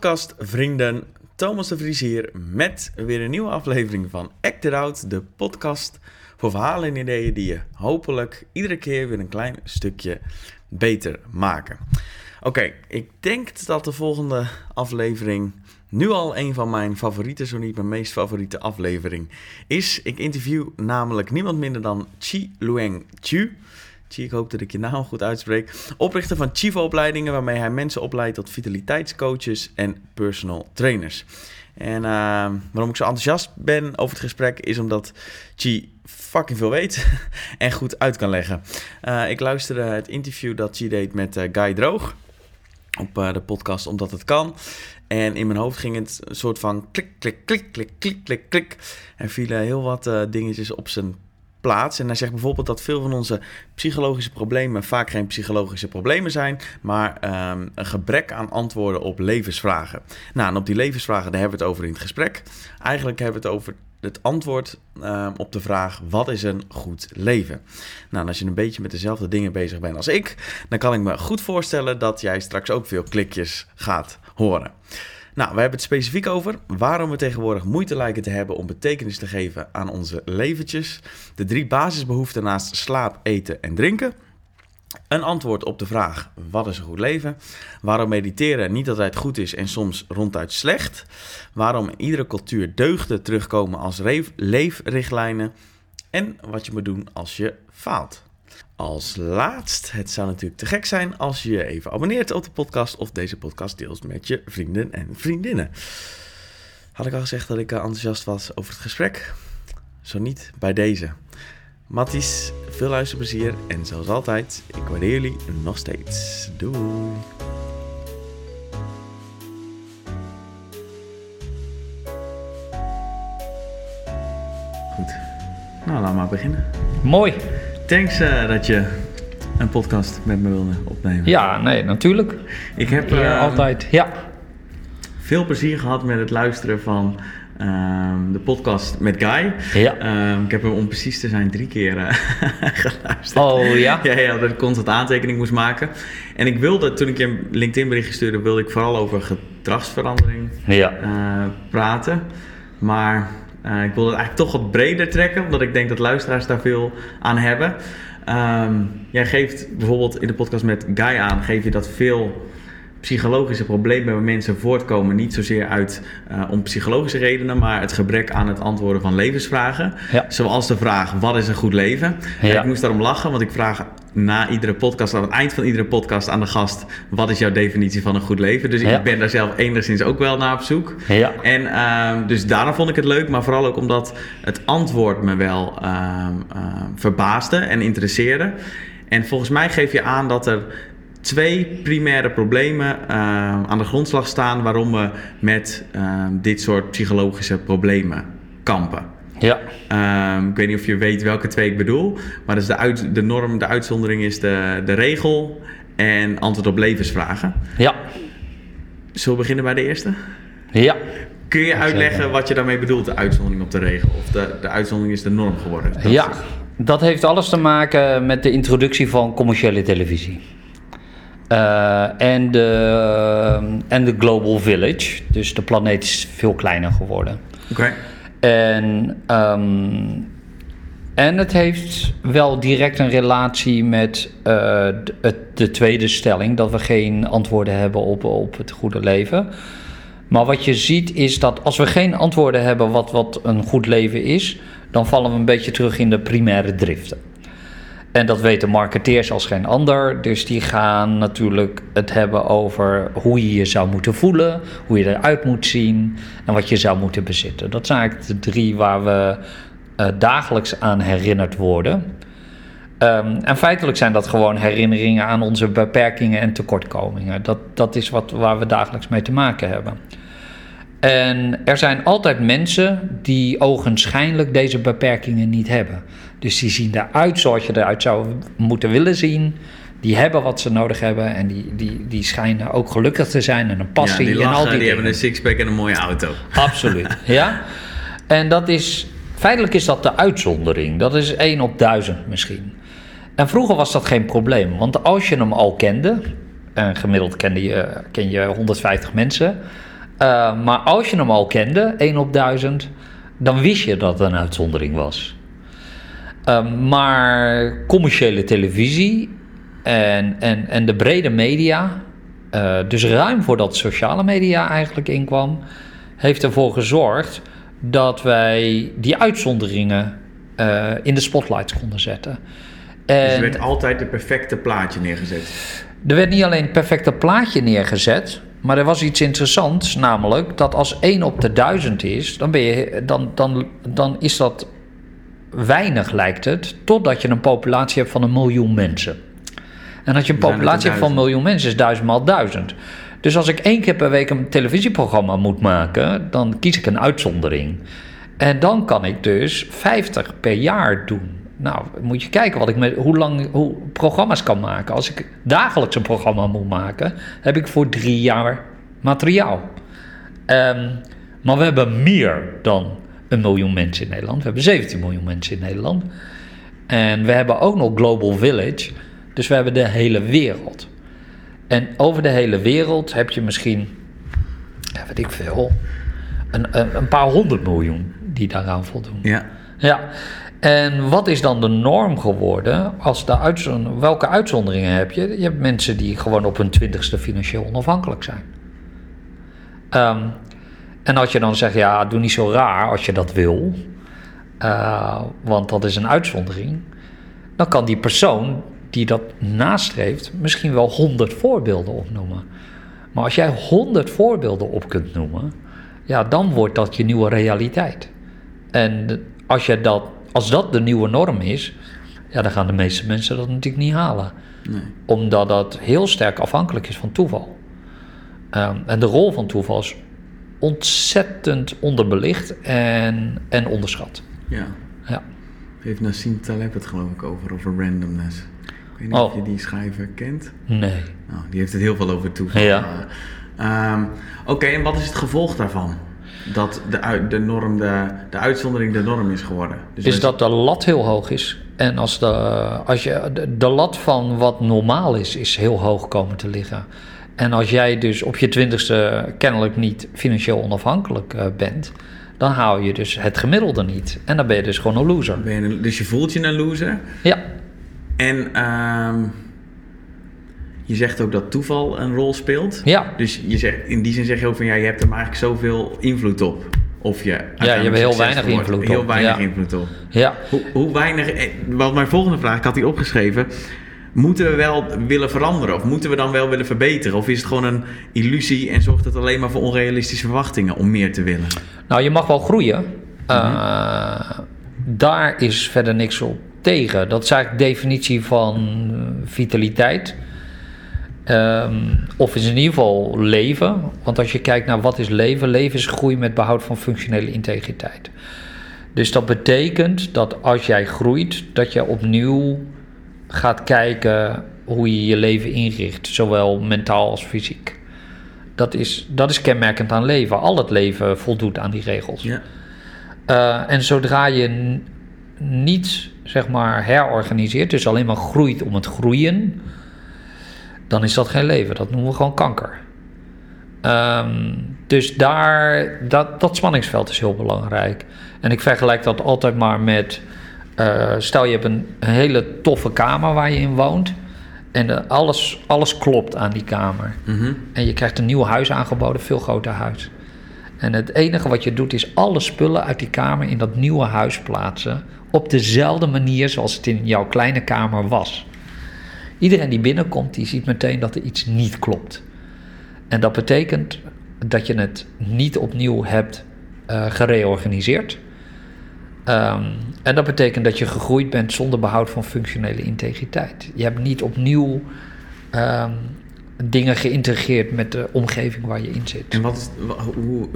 podcast vrienden. Thomas de Vries hier met weer een nieuwe aflevering van Act It Out, de podcast voor verhalen en ideeën die je hopelijk iedere keer weer een klein stukje beter maken. Oké, ik denk dat de volgende aflevering nu al een van mijn favoriete, zo niet mijn meest favoriete aflevering is. Ik interview namelijk niemand minder dan Chi Lueng Chu. Ik hoop dat ik je naam goed uitspreek. Oprichter van Chivo-opleidingen, waarmee hij mensen opleidt tot vitaliteitscoaches en personal trainers. En uh, waarom ik zo enthousiast ben over het gesprek is omdat Chi fucking veel weet en goed uit kan leggen. Uh, ik luisterde het interview dat Chi deed met uh, Guy Droog op de podcast Omdat het kan. En in mijn hoofd ging het een soort van klik, klik, klik, klik, klik, klik, klik. Er vielen heel wat dingetjes op zijn plaats. En hij zegt bijvoorbeeld dat veel van onze psychologische problemen vaak geen psychologische problemen zijn, maar um, een gebrek aan antwoorden op levensvragen. Nou, en op die levensvragen daar hebben we het over in het gesprek. Eigenlijk hebben we het over het antwoord um, op de vraag: wat is een goed leven? Nou, als je een beetje met dezelfde dingen bezig bent als ik, dan kan ik me goed voorstellen dat jij straks ook veel klikjes gaat horen. Nou, we hebben het specifiek over waarom we tegenwoordig moeite lijken te hebben om betekenis te geven aan onze leventjes. De drie basisbehoeften naast slaap, eten en drinken. Een antwoord op de vraag: wat is een goed leven? Waarom mediteren niet altijd goed is en soms ronduit slecht? Waarom in iedere cultuur deugden terugkomen als leefrichtlijnen? En wat je moet doen als je faalt. Als laatst, het zou natuurlijk te gek zijn als je je even abonneert op de podcast of deze podcast deelt met je vrienden en vriendinnen. Had ik al gezegd dat ik enthousiast was over het gesprek? Zo niet bij deze. Matties, veel luisterplezier en zoals altijd, ik waardeer jullie nog steeds. Doei! Goed, nou we maar beginnen. Mooi. Thanks uh, dat je een podcast met me wilde opnemen. Ja, nee, natuurlijk. Ik heb uh, altijd, ja. Veel plezier gehad met het luisteren van uh, de podcast met Guy. Ja. Ehm, ik heb hem om precies te zijn drie keer uh, geluisterd. Oh ja? ja, ja, dat ik constant aantekening moest maken. En ik wilde, toen ik je een LinkedIn berichtje stuurde, wilde ik vooral over gedragsverandering ja. praten. Maar uh, ik wil het eigenlijk toch wat breder trekken, omdat ik denk dat luisteraars daar veel aan hebben. Um, jij geeft bijvoorbeeld in de podcast met Guy aan, geef je dat veel psychologische problemen bij mensen voortkomen niet zozeer uit uh, om psychologische redenen, maar het gebrek aan het antwoorden van levensvragen. Ja. Zoals de vraag: wat is een goed leven? Ja. Ik moest daarom lachen, want ik vraag na iedere podcast, aan het eind van iedere podcast aan de gast: wat is jouw definitie van een goed leven? Dus Ja. ik ben daar zelf enigszins ook wel naar op zoek. Ja. En uh, dus daarom vond ik het leuk, maar vooral ook omdat het antwoord me wel uh, uh, verbaasde en interesseerde. En volgens mij geef je aan dat er twee primaire problemen uh, aan de grondslag staan waarom we met uh, dit soort psychologische problemen kampen. Ja. Um, ik weet niet of je weet welke twee ik bedoel, maar dat is de, uit, de norm, de uitzondering is de, de regel en antwoord op levensvragen. Ja. Zullen we beginnen bij de eerste? Ja. Kun je uitleggen wat je daarmee bedoelt, de uitzondering op de regel? Of de, de uitzondering is de norm geworden? Dat ja, dat heeft alles te maken met de introductie van commerciële televisie. Uh, en, de, en de Global Village. Dus de planeet is veel kleiner geworden. Oké. Okay. En, um, en het heeft wel direct een relatie met uh, de, de, tweede stelling: dat we geen antwoorden hebben op, op het goede leven. Maar wat je ziet is dat als we geen antwoorden hebben wat, wat een goed leven is, dan vallen we een beetje terug in de primaire driften. En dat weten marketeers als geen ander. Dus die gaan natuurlijk het hebben over hoe je je zou moeten voelen, hoe je eruit moet zien en wat je zou moeten bezitten. Dat zijn eigenlijk de drie waar we uh, dagelijks aan herinnerd worden. Um, en feitelijk zijn dat gewoon herinneringen aan onze beperkingen en tekortkomingen. Dat, dat is wat, waar we dagelijks mee te maken hebben. En er zijn altijd mensen die ogenschijnlijk deze beperkingen niet hebben. Dus die zien eruit zoals je eruit zou moeten willen zien. Die hebben wat ze nodig hebben en die, die, die schijnen ook gelukkig te zijn en een passie ja, die lachen, en al die, die dingen. hebben een sixpack en een mooie auto. Absoluut, ja. En dat is, feitelijk is dat de uitzondering. Dat is 1 op 1000 misschien. En vroeger was dat geen probleem, want als je hem al kende, En gemiddeld kende je, ken je 150 mensen. Uh, maar als je hem al kende, 1 op 1000, dan wist je dat het een uitzondering was. Uh, maar commerciële televisie en, en, en de brede media, uh, dus ruim voordat sociale media eigenlijk inkwam, heeft ervoor gezorgd dat wij die uitzonderingen uh, in de spotlights konden zetten. En dus er werd altijd het perfecte plaatje neergezet. Er werd niet alleen het perfecte plaatje neergezet, maar er was iets interessants, namelijk dat als 1 op de 1000 is, dan, ben je, dan, dan, dan is dat weinig, lijkt het, totdat je een populatie hebt van een miljoen mensen. En als je een populatie hebt van een miljoen mensen, is duizend maal duizend. Dus als ik één keer per week een televisieprogramma moet maken, dan kies ik een uitzondering. En dan kan ik dus 50 per jaar doen. Nou, moet je kijken wat ik met, hoe lang hoe programma's kan maken. Als ik dagelijks een programma moet maken, heb ik voor drie jaar materiaal. Um, maar we hebben meer dan een miljoen mensen in Nederland. We hebben 17 miljoen mensen in Nederland. En we hebben ook nog Global Village. Dus we hebben de hele wereld. En over de hele wereld heb je misschien, ja, weet ik veel, een, een, een paar honderd miljoen die daaraan voldoen. Ja. Ja. En wat is dan de norm geworden? Als de uitzonder, welke uitzonderingen heb je? Je hebt mensen die gewoon op hun twintigste financieel onafhankelijk zijn. Um, en als je dan zegt, ja, doe niet zo raar als je dat wil, uh, want dat is een uitzondering, dan kan die persoon die dat nastreeft misschien wel honderd voorbeelden opnoemen. Maar als jij honderd voorbeelden op kunt noemen, ja, dan wordt dat je nieuwe realiteit. En als, je dat, als dat de nieuwe norm is, ja, dan gaan de meeste mensen dat natuurlijk niet halen. Nee. Omdat dat heel sterk afhankelijk is van toeval. Um, en de rol van toeval is ontzettend onderbelicht en, en onderschat. Ja. ja. Heeft Nassim Taleb het geloof ik over, over randomness. Ik weet niet oh. of je die schrijver kent. Nee. Nou, die heeft het heel veel over toeval. Ja. Um, Oké, okay, en wat is het gevolg daarvan? Dat de, de norm, de, de uitzondering de norm is geworden. Dus is dat de lat heel hoog is. En als, de, als je, de, de lat van wat normaal is, is heel hoog komen te liggen. En als jij dus op je twintigste kennelijk niet financieel onafhankelijk uh, bent, dan haal je dus het gemiddelde niet. En dan ben je dus gewoon een loser. Ben je dus je voelt je een loser? Ja. En uh, je zegt ook dat toeval een rol speelt. Ja. Dus je zegt, in die zin zeg je ook van ja, je hebt er maar eigenlijk zoveel invloed op. Of je ja, je hebt heel weinig invloed op. Heel weinig invloed op. Ja. Hoe, hoe weinig, eh, wat mijn volgende vraag, ik had die opgeschreven moeten we wel willen veranderen? Of moeten we dan wel willen verbeteren? Of is het gewoon een illusie en zorgt het alleen maar voor onrealistische verwachtingen om meer te willen? Nou, je mag wel groeien. Uh, daar is verder niks op tegen. Dat is eigenlijk de definitie van eh, vitaliteit. Um, of is in ieder geval leven. Want als je kijkt naar wat is leven, leven is groei met behoud van functionele integriteit. Dus dat betekent dat als jij groeit, dat je opnieuw gaat kijken hoe je je leven inricht, zowel mentaal als fysiek. Dat is, dat is kenmerkend aan leven. Al het leven voldoet aan die regels. Ja. Uh, en zodra je niet zeg maar herorganiseert, dus alleen maar groeit om het groeien, dan is dat geen leven. Dat noemen we gewoon kanker. Um, dus daar, dat, dat spanningsveld is heel belangrijk. En ik vergelijk dat altijd maar met uh, stel je hebt een, hele toffe kamer waar je in woont. En alles, alles klopt aan die kamer. Mm En je krijgt een nieuw huis aangeboden, veel groter huis. En het enige wat je doet is alle spullen uit die kamer in dat nieuwe huis plaatsen. Op dezelfde manier zoals het in jouw kleine kamer was. Iedereen die binnenkomt, die ziet meteen dat er iets niet klopt. En dat betekent dat je het niet opnieuw hebt uh, gereorganiseerd. Um, en dat betekent dat je gegroeid bent zonder behoud van functionele integriteit. Je hebt niet opnieuw um, dingen geïntegreerd met de omgeving waar je in zit. En wat is, hoe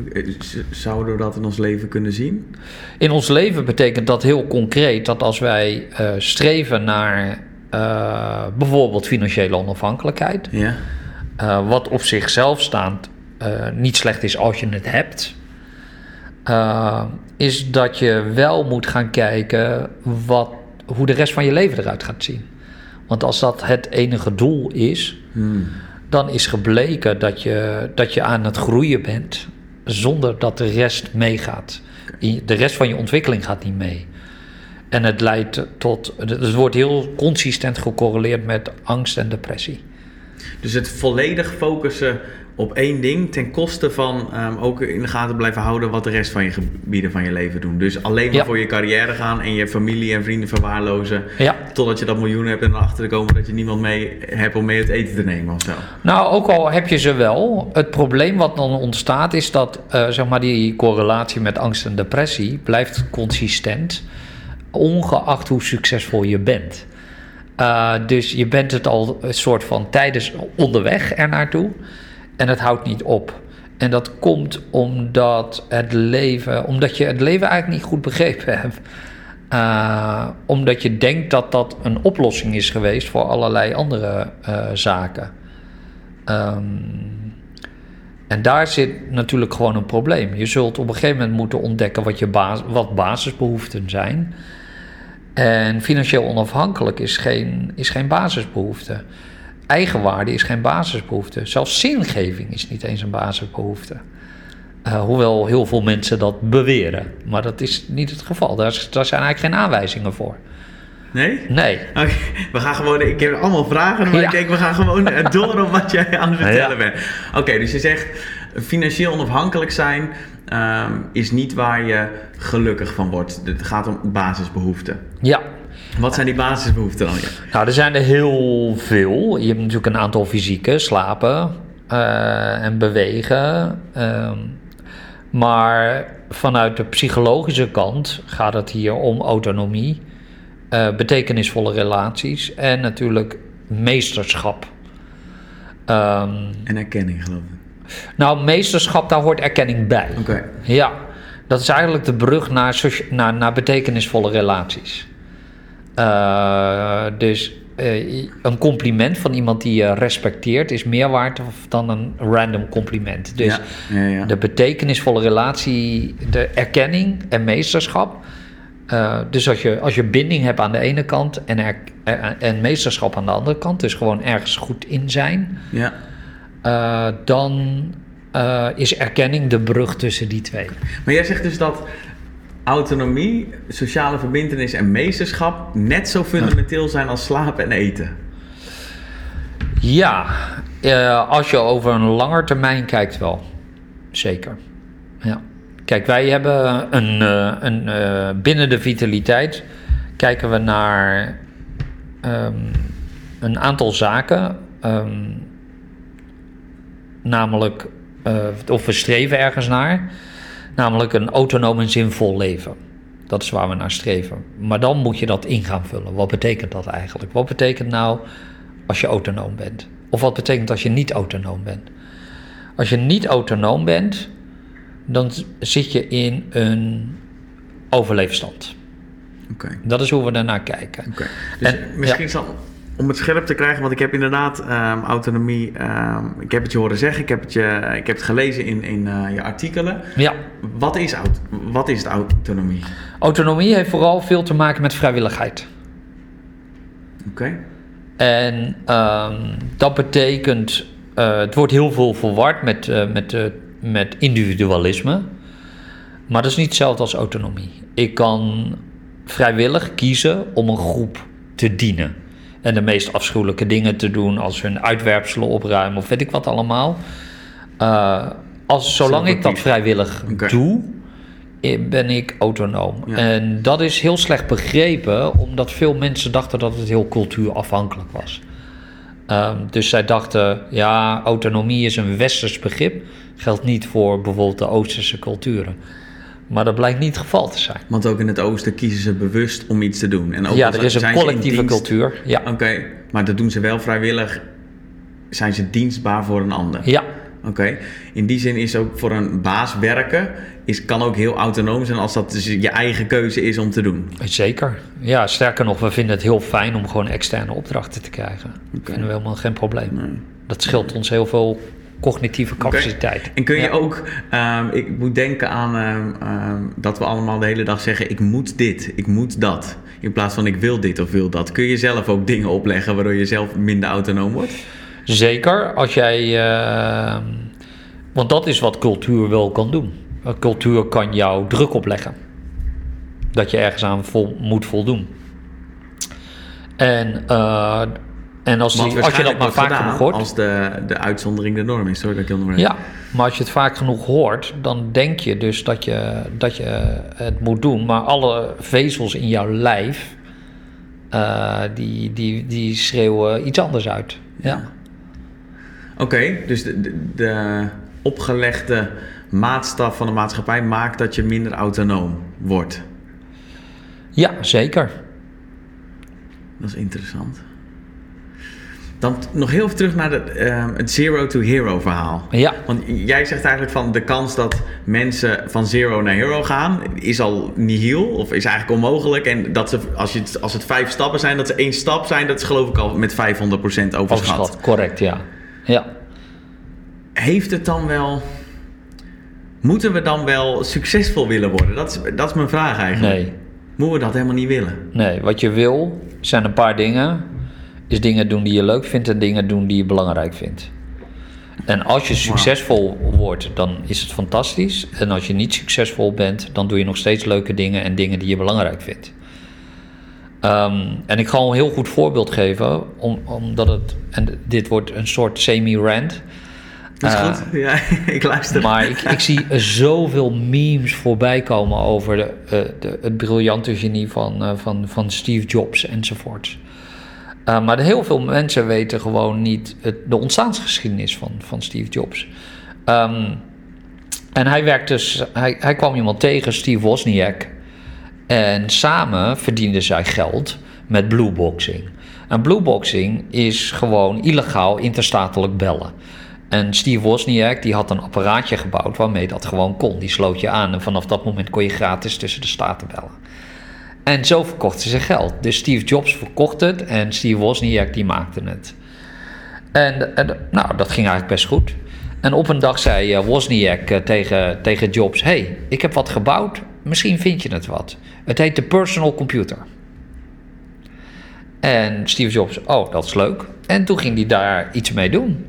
zouden we dat in ons leven kunnen zien? In ons leven betekent dat heel concreet dat als wij uh, streven naar uh, bijvoorbeeld financiële onafhankelijkheid, ja. uh, wat op zichzelf staand niet slecht is als je het hebt uh, is dat je wel moet gaan kijken wat, hoe de rest van je leven eruit gaat zien. Want als dat het enige doel is, hmm. dan is gebleken dat je, dat je aan het groeien bent zonder dat de rest meegaat. De rest van je ontwikkeling gaat niet mee. En het leidt tot. Het wordt heel consistent gecorreleerd met angst en depressie. Dus het volledig focussen op één ding ten koste van um, ook in de gaten blijven houden wat de rest van je gebieden van je leven doen. Dus alleen maar voor je carrière gaan en je familie en vrienden verwaarlozen. Ja. Totdat je dat miljoen hebt en erachter te komen dat je niemand mee hebt om mee het eten te nemen of zo. Nou, ook al heb je ze wel. Het probleem wat dan ontstaat is dat uh, zeg maar die correlatie met angst en depressie blijft consistent. Ongeacht hoe succesvol je bent. Uh, dus je bent het al een soort van tijdens onderweg ernaartoe. En het houdt niet op. En dat komt omdat het leven, omdat je het leven eigenlijk niet goed begrepen hebt. Uh, omdat je denkt dat dat een oplossing is geweest voor allerlei andere uh, zaken. Um, en daar zit natuurlijk gewoon een probleem. Je zult op een gegeven moment moeten ontdekken wat, je bas wat basisbehoeften zijn. En financieel onafhankelijk is geen, is geen basisbehoefte. Eigenwaarde is geen basisbehoefte. Zelfs zingeving is niet eens een basisbehoefte. Uh, hoewel heel veel mensen dat beweren. Maar dat is niet het geval. Daar, daar zijn eigenlijk geen aanwijzingen voor. Nee? Nee. Okay, we gaan gewoon, ik heb allemaal vragen, maar ja. ik denk we gaan gewoon door op wat jij aan het vertellen ja. bent. Oké, dus je zegt financieel onafhankelijk zijn um, is niet waar je gelukkig van wordt. Het gaat om basisbehoeften. Ja. Wat zijn die basisbehoeften dan? Nou, er zijn er heel veel. Je hebt natuurlijk een aantal fysieke, slapen uh, en bewegen. Um, maar vanuit de psychologische kant gaat het hier om autonomie, uh, betekenisvolle relaties en natuurlijk meesterschap. Um, en erkenning, geloof ik. Nou, meesterschap, daar hoort erkenning bij. Oké. Okay. Ja, dat is eigenlijk de brug naar, naar, naar betekenisvolle relaties. Uh, dus uh, een compliment van iemand die je respecteert is meer waard dan een random compliment. Dus ja, ja, ja. de betekenisvolle relatie, de erkenning en meesterschap. Uh, dus als je, als je binding hebt aan de ene kant en, er, en meesterschap aan de andere kant, dus gewoon ergens goed in zijn, ja. dan is erkenning de brug tussen die twee. Maar jij zegt dus dat autonomie, sociale verbindenis en meesterschap net zo fundamenteel zijn als slapen en eten? Ja, uh, als je over een langer termijn kijkt wel. Zeker. Ja. Kijk, wij hebben een, uh, een uh, binnen de vitaliteit kijken we naar um, een aantal zaken. Um, namelijk, of we streven ergens naar. Namelijk een autonoom en zinvol leven. Dat is waar we naar streven. Maar dan moet je dat in gaan vullen. Wat betekent dat eigenlijk? Wat betekent nou als je autonoom bent? Of wat betekent als je niet autonoom bent? Als je niet autonoom bent, dan zit je in een overleefstand. Okay. Dat is hoe we daarnaar kijken. Okay. Dus en, misschien ja. zal om het scherp te krijgen, want ik heb inderdaad um, autonomie. Um, ik heb het je horen zeggen, ik heb het, je, ik heb het gelezen in, in uh, je artikelen. Ja. Wat is, wat is het autonomie? Autonomie heeft vooral veel te maken met vrijwilligheid. Oké. Okay. En um, dat betekent, uh, het wordt heel veel verward met, uh, met, met individualisme. Maar dat is niet hetzelfde als autonomie. Ik kan vrijwillig kiezen om een groep te dienen en de meest afschuwelijke dingen te doen als hun uitwerpselen opruimen of weet ik wat allemaal. Uh, als, zolang ik dat vrijwillig okay. doe, ben ik autonoom. Ja. En dat is heel slecht begrepen, omdat veel mensen dachten dat het heel cultuurafhankelijk was. Um, dus zij dachten, ja, autonomie is een westers begrip, geldt niet voor bijvoorbeeld de Oosterse culturen. Maar dat blijkt niet het geval te zijn. Want ook in het oosten kiezen ze bewust om iets te doen. En ook ja, er is een collectieve cultuur. Ja. Oké, okay, maar dat doen ze wel vrijwillig. Zijn ze dienstbaar voor een ander? Ja. Oké, okay. in die zin is ook voor een baas werken... Is, kan ook heel autonoom zijn als dat dus je eigen keuze is om te doen. Zeker. Ja, sterker nog, we vinden het heel fijn om gewoon externe opdrachten te krijgen. Okay. Dat vinden we helemaal geen probleem. Nee. Dat scheelt ons heel veel cognitieve capaciteit. Okay. En kun je ja. ook, um, ik moet denken aan um, um, dat we allemaal de hele dag zeggen: ik moet dit, ik moet dat. In plaats van ik wil dit of wil dat. Kun je zelf ook dingen opleggen waardoor je zelf minder autonoom wordt? Zeker als jij. want dat is wat cultuur wel kan doen. Cultuur kan jou druk opleggen. Dat je ergens aan vol, moet voldoen. En, eh, en als, die, als je dat maar vaak genoeg hoort. als de, de uitzondering de norm is. Sorry dat ik je onderbreek. Ja, maar als je het vaak genoeg hoort, dan denk je dus dat je, dat je het moet doen. Maar alle vezels in jouw lijf, eh, die, die, die schreeuwen iets anders uit. Ja. Oké, dus de, de, de opgelegde maatstaf van de maatschappij maakt dat je minder autonoom wordt. ja, zeker. Dat is interessant. Dan nog heel even terug naar de, eh, het zero to hero verhaal. Ja, Want jij zegt eigenlijk van de kans dat mensen van zero naar hero gaan is al nihil of is eigenlijk onmogelijk. En dat ze, als, je het, als het vijf stappen zijn, dat ze één stap zijn, dat is geloof ik al met 500% overschat. overschat. Correct, ja. Ja. Heeft het dan wel. Moeten we dan wel succesvol willen worden? Dat is, dat is mijn vraag eigenlijk. Nee, Moeten we dat helemaal niet willen? nee. Wat je wil zijn een paar dingen. Is dingen doen die je leuk vindt en dingen doen die je belangrijk vindt. En als je succesvol wordt, dan is het fantastisch. En als je niet succesvol bent, dan doe je nog steeds leuke dingen en dingen die je belangrijk vindt. Ehm, en ik ga een heel goed voorbeeld geven, om, omdat het, en dit wordt een soort semi-rant. Dat is Eh, goed. Ja, ik luister. Maar ik, ik zie zoveel memes voorbij komen over de, eh, de, het briljante genie van, eh, van, van Steve Jobs enzovoort. Eh, maar heel veel mensen weten gewoon niet het, de ontstaansgeschiedenis van, van Steve Jobs. Ehm, en hij, werkte, dus, hij, hij kwam iemand tegen, Steve Wozniak. En samen verdienden zij geld met blueboxing. En blueboxing is gewoon illegaal interstatelijk bellen. En Steve Wozniak die had een apparaatje gebouwd waarmee dat gewoon kon. Die sloot je aan en vanaf dat moment kon je gratis tussen de staten bellen. En zo verkochten ze geld. Dus Steve Jobs verkocht het en Steve Wozniak die maakte het. En, en, nou, dat ging eigenlijk best goed. En op een dag zei eh, Wozniak eh, tegen, tegen Jobs... hey, ik heb wat gebouwd, misschien vind je het wat. Het heet de personal computer. En Steve Jobs, oh, dat is leuk. En toen ging hij daar iets mee doen.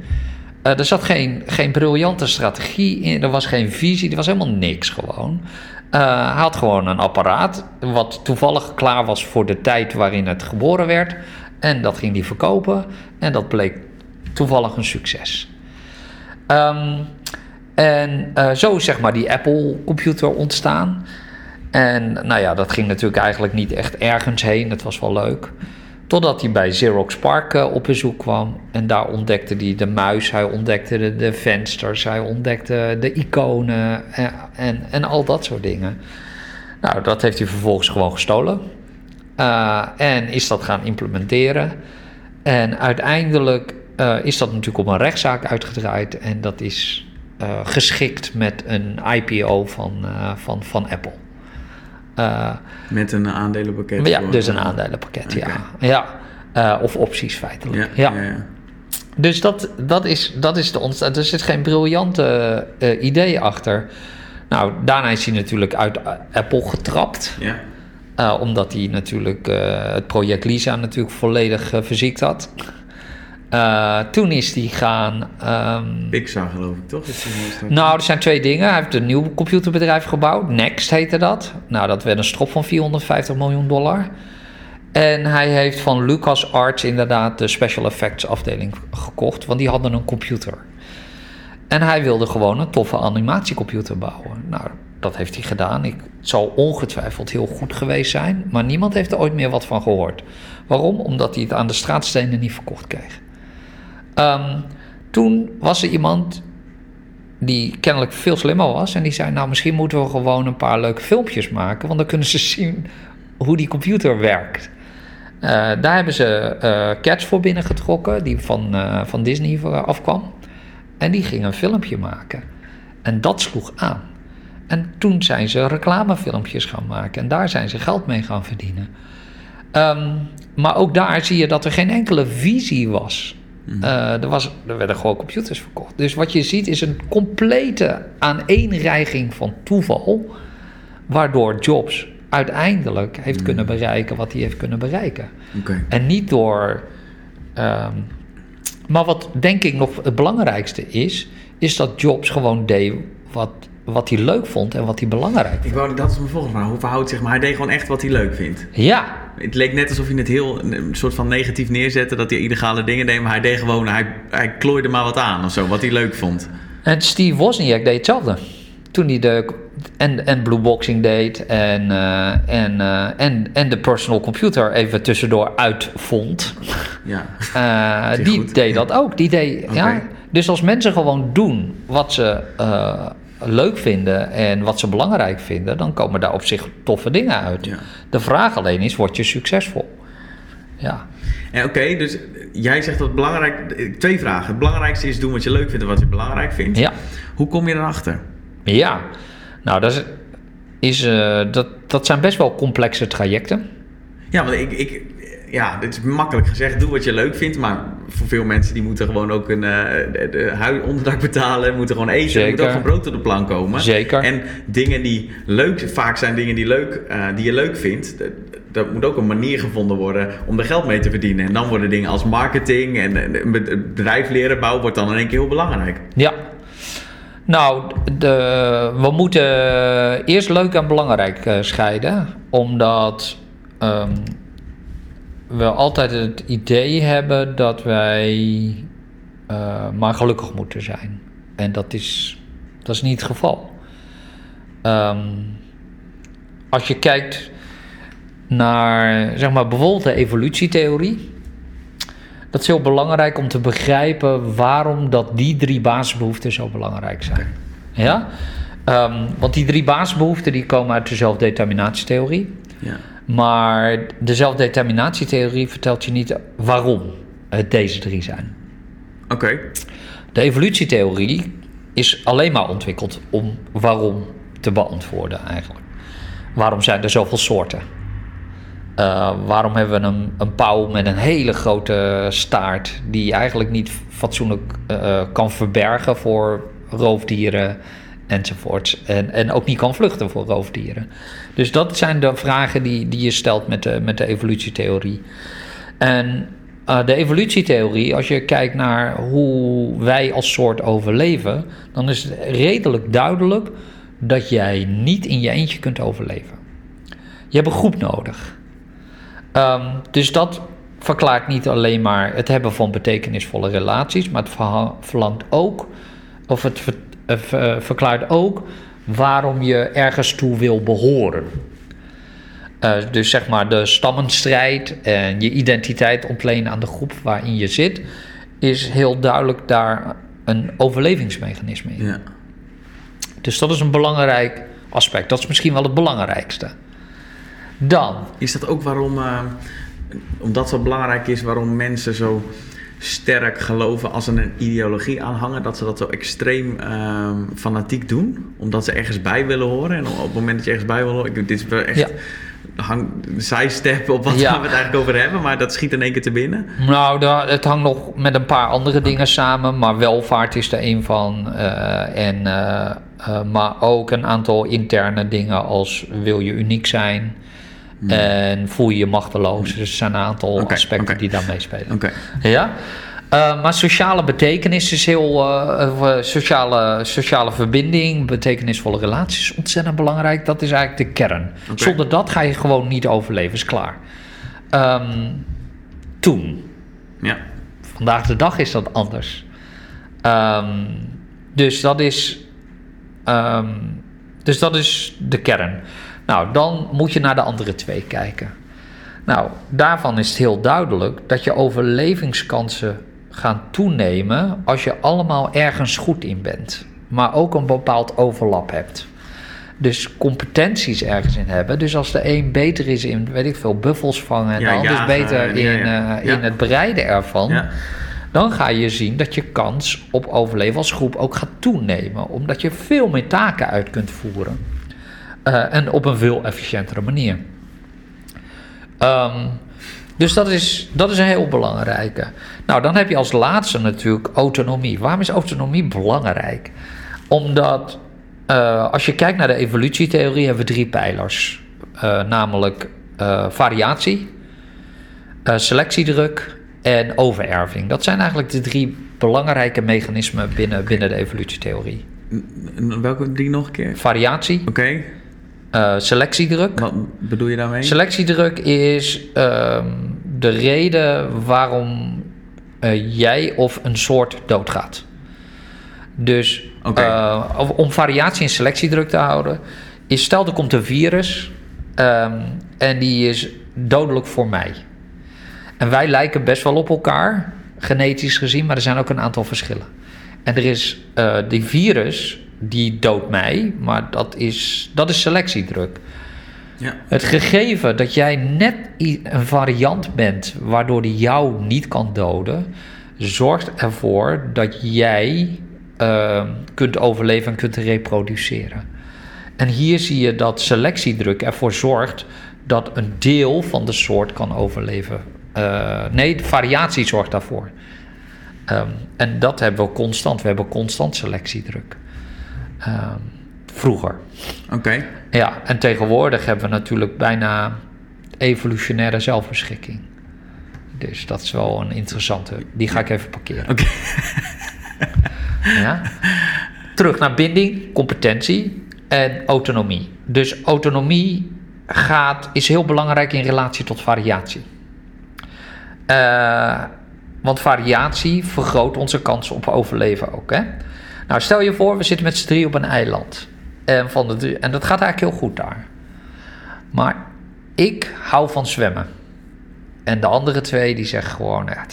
Eh, er zat geen, geen briljante strategie in, er was geen visie, er was helemaal niks gewoon. Eh, hij had gewoon een apparaat wat toevallig klaar was voor de tijd waarin het geboren werd. En dat ging hij verkopen en dat bleek toevallig een succes. Ehm, en eh, zo is zeg maar die Apple computer ontstaan. En nou ja, dat ging natuurlijk eigenlijk niet echt ergens heen. Het was wel leuk. Totdat hij bij Xerox Park eh, op bezoek kwam. En daar ontdekte hij de muis, hij ontdekte de, de vensters, hij ontdekte de iconen en, en, en al dat soort dingen. Nou, dat heeft hij vervolgens gewoon gestolen. Uh, en is dat gaan implementeren. En uiteindelijk is dat natuurlijk op een rechtszaak uitgedraaid. En dat is geschikt met een IPO van, van, van Apple. Uh, Met een aandelenpakket? Ja, dus een aandelenpakket, okay. ja. ja. Uh, of opties feitelijk. Ja, ja. Dus dat, dat, is, dat is de ontstaan. Er zit geen briljante uh, idee achter. Nou, daarna is hij natuurlijk uit Apple getrapt. Ja. Uh, omdat hij natuurlijk het project Lisa natuurlijk volledig verziekt had. Uh, toen is hij gaan. Um, Pixar, geloof ik, toch? Nou, er zijn twee dingen. Hij heeft een nieuw computerbedrijf gebouwd. Next heette dat. Nou, dat werd een strop van 450 miljoen dollar. En hij heeft van LucasArts inderdaad de special effects afdeling gekocht, want die hadden een computer. En hij wilde gewoon een toffe animatiecomputer bouwen. Nou, dat heeft hij gedaan. Ik, het zal ongetwijfeld heel goed geweest zijn, maar niemand heeft er ooit meer wat van gehoord. Waarom? Omdat hij het aan de straatstenen niet verkocht kreeg. Um, toen was er iemand die kennelijk veel slimmer was. En die zei, nou misschien moeten we gewoon een paar leuke filmpjes maken. Want dan kunnen ze zien hoe die computer werkt. Uh, daar hebben ze uh, Cats voor binnengetrokken, die van, uh, van Disney afkwam. En die ging een filmpje maken. En dat sloeg aan. En toen zijn ze reclamefilmpjes gaan maken. En daar zijn ze geld mee gaan verdienen. Um, maar ook daar zie je dat er geen enkele visie was. Uh, er, was, er werden gewoon computers verkocht. Dus wat je ziet is een complete aaneenreiging van toeval. Waardoor Jobs uiteindelijk heeft mm. kunnen bereiken wat hij heeft kunnen bereiken. Okay. En niet door um, maar wat denk ik nog het belangrijkste is, is dat Jobs gewoon deed wat, wat hij leuk vond en wat hij belangrijk vond. Ik wou, dat is mijn volgende vraag. Hoe verhoudt zich, maar hij deed gewoon echt wat hij leuk vindt. Ja, Het leek net alsof hij het heel een soort van negatief neerzette, dat hij illegale dingen deed, maar hij deed gewoon, hij, hij klooide maar wat aan of zo, wat hij leuk vond. en Steve Wozniak deed hetzelfde. Toen hij de en, en Blue Boxing deed en, eh, en, eh, en, en de personal computer even tussendoor uitvond. Ja. Eh, die goed. deed dat ook. Die deed, ja. Dus als mensen gewoon doen wat ze leuk vinden en wat ze belangrijk vinden, dan komen daar op zich toffe dingen uit. Ja. De vraag alleen is, word je succesvol? Ja. En Oké, dus jij zegt dat het belangrijk... Twee vragen. Het belangrijkste is doen wat je leuk vindt en wat je belangrijk vindt. Ja. Hoe kom je erachter? Ja. Nou, dat, is, is, eh, dat, dat zijn best wel complexe trajecten. Ja, want ik, ik, ja, dit is makkelijk gezegd. Doe wat je leuk vindt. Maar voor veel mensen die moeten gewoon ook een hui- onderdak betalen. Moeten gewoon eten. Er moet ook gewoon brood op de plank komen. Zeker. En dingen die leuk... Vaak zijn dingen die, leuk, eh, die je leuk vindt. Dat, moet ook een manier gevonden worden om er geld mee te verdienen. En dan worden dingen als marketing en en bedrijf leren bouwen... wordt dan in één keer heel belangrijk. Ja. Nou, de, we moeten eerst leuk en belangrijk eh, scheiden. Omdat ehm, we altijd het idee hebben dat wij eh, maar gelukkig moeten zijn. En dat is, dat is niet het geval. Ehm, als je kijkt naar, zeg maar, bijvoorbeeld de evolutietheorie. Dat is heel belangrijk om te begrijpen waarom dat die drie basisbehoeften zo belangrijk zijn. Ja? Ehm, want die drie basisbehoeften die komen uit de zelfdeterminatietheorie. Ja. Maar de zelfdeterminatietheorie vertelt je niet waarom het deze drie zijn. Oké. De evolutietheorie is alleen maar ontwikkeld om waarom te beantwoorden eigenlijk. Waarom zijn er zoveel soorten? Uh, waarom hebben we een, een pauw met een hele grote staart die eigenlijk niet fatsoenlijk uh, kan verbergen voor roofdieren enzovoorts. En, en ook niet kan vluchten voor roofdieren. Dus dat zijn de vragen die, die je stelt met de, met de evolutietheorie. En uh, de evolutietheorie, als je kijkt naar hoe wij als soort overleven, dan is het redelijk duidelijk dat jij niet in je eentje kunt overleven. Je hebt een groep nodig. Um, dus dat verklaart niet alleen maar het hebben van betekenisvolle relaties, maar het verlangt ook, of het verklaart ook waarom je ergens toe wil behoren. Uh, dus zeg maar de stammenstrijd en je identiteit ontlenen aan de groep waarin je zit, is heel duidelijk daar een overlevingsmechanisme in. Ja. Dus dat is een belangrijk aspect. Dat is misschien wel het belangrijkste. Dan. Is dat ook waarom, uh, omdat zo belangrijk is, waarom mensen zo sterk geloven als ze een ideologie aanhangen, dat ze dat zo extreem uh, fanatiek doen? Omdat ze ergens bij willen horen. En op het moment dat je ergens bij wil horen, ik, dit is wel echt. Ja. Hang, zijstep op wat ja. we het eigenlijk over hebben, maar dat schiet in één keer te binnen. Nou, dat, het hangt nog met een paar andere dingen samen, maar welvaart is er een van. Uh, en, uh, maar ook een aantal interne dingen als wil je uniek zijn, Hmm. En voel je je machteloos. Dus er zijn een aantal okay, aspecten okay. die daar meespelen. Okay. Ja? Uh, maar sociale betekenis is heel. Uh, sociale, sociale verbinding, betekenisvolle relaties is ontzettend belangrijk. Dat is eigenlijk de kern. Zonder dat ga je gewoon niet overleven, is klaar. Um, toen. Ja. Vandaag de dag is dat anders. Um, dus dat is. Um, dus dat is de kern. Nou, dan moet je naar de andere twee kijken. Nou, daarvan is het heel duidelijk dat je overlevingskansen gaan toenemen als je allemaal ergens goed in bent, maar ook een bepaald overlap hebt. Dus competenties ergens in hebben. Dus als de een beter is in, weet ik veel, buffels vangen en ja, de ander is beter in. Uh, in het bereiden ervan, dan ga je zien dat je kans op overleven als groep ook gaat toenemen, omdat je veel meer taken uit kunt voeren. Uh, en op een veel efficiëntere manier. Um, dus dat is, dat is een heel belangrijke. Nou, dan heb je als laatste natuurlijk autonomie. Waarom is autonomie belangrijk? Omdat uh, als je kijkt naar de evolutietheorie, hebben we drie pijlers: uh, namelijk variatie, selectiedruk en overerving. Dat zijn eigenlijk de drie belangrijke mechanismen binnen, binnen de evolutietheorie. Welke drie nog een keer? Variatie, Oké, eh, selectiedruk. wat bedoel je daarmee? Selectiedruk is ehm, de reden waarom eh, jij of een soort doodgaat. Dus eh, om- variatie en selectiedruk te houden, is stel er komt een virus ehm, en die is dodelijk voor mij. En wij lijken best wel op elkaar, genetisch gezien, maar er zijn ook een aantal verschillen. En er is die virus, die doodt mij, maar dat is, dat is selectiedruk. Ja. Het gegeven dat jij net een variant bent waardoor die jou niet kan doden, zorgt ervoor dat jij ehm, kunt overleven en kunt reproduceren. En hier zie je dat selectiedruk ervoor zorgt dat een deel van de soort kan overleven. Eh, nee, variatie zorgt daarvoor. Ehm, en dat hebben we constant. We hebben constant selectiedruk. Ehm, vroeger. Oké, Ja, en tegenwoordig hebben we natuurlijk bijna evolutionaire zelfbeschikking. Dus dat is wel een interessante. Die ga ik even parkeren. oké. Ja? Terug naar binding, competentie en autonomie. Dus autonomie gaat, is heel belangrijk in relatie tot variatie. Eh, want variatie vergroot onze kans op overleven ook. Hè? Nou, stel je voor, we zitten met z'n drie op een eiland. En, van de drie, en dat gaat eigenlijk heel goed daar. Maar ik hou van zwemmen. En de andere twee die zeggen gewoon, ja,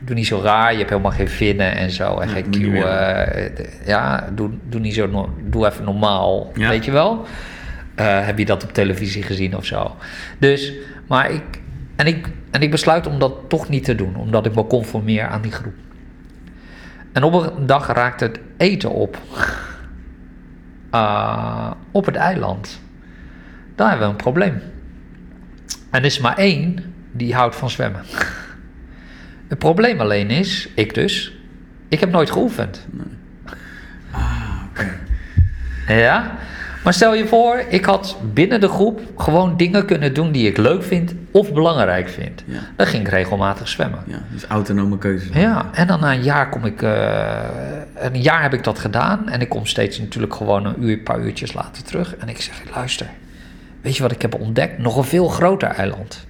doe niet zo raar, je hebt helemaal geen vinnen en zo. En Ja, geen kieuwen. eh, ja, doe, doe niet zo, no- doe even normaal, Ja. weet je wel. Eh, heb je dat op televisie gezien of zo? Dus, maar ik, en ik, en ik besluit om dat toch niet te doen, omdat ik me conformeer aan die groep. En op een dag raakt het eten op. Ah, op het eiland. Dan hebben we een probleem. En er is maar één die houdt van zwemmen. Het probleem alleen is, ik dus, ik heb nooit geoefend. Ah, oké. Ja? Maar stel je voor, ik had binnen de groep gewoon dingen kunnen doen die ik leuk vind of belangrijk vind. Ja. Dan ging ik regelmatig zwemmen. Ja, dus autonome keuzes. Ja, en dan na een jaar kom ik. eh, een jaar heb ik dat gedaan. En ik kom steeds natuurlijk gewoon een uur, een paar uurtjes later terug. En ik zeg: luister, weet je wat ik heb ontdekt? Nog een veel groter eiland.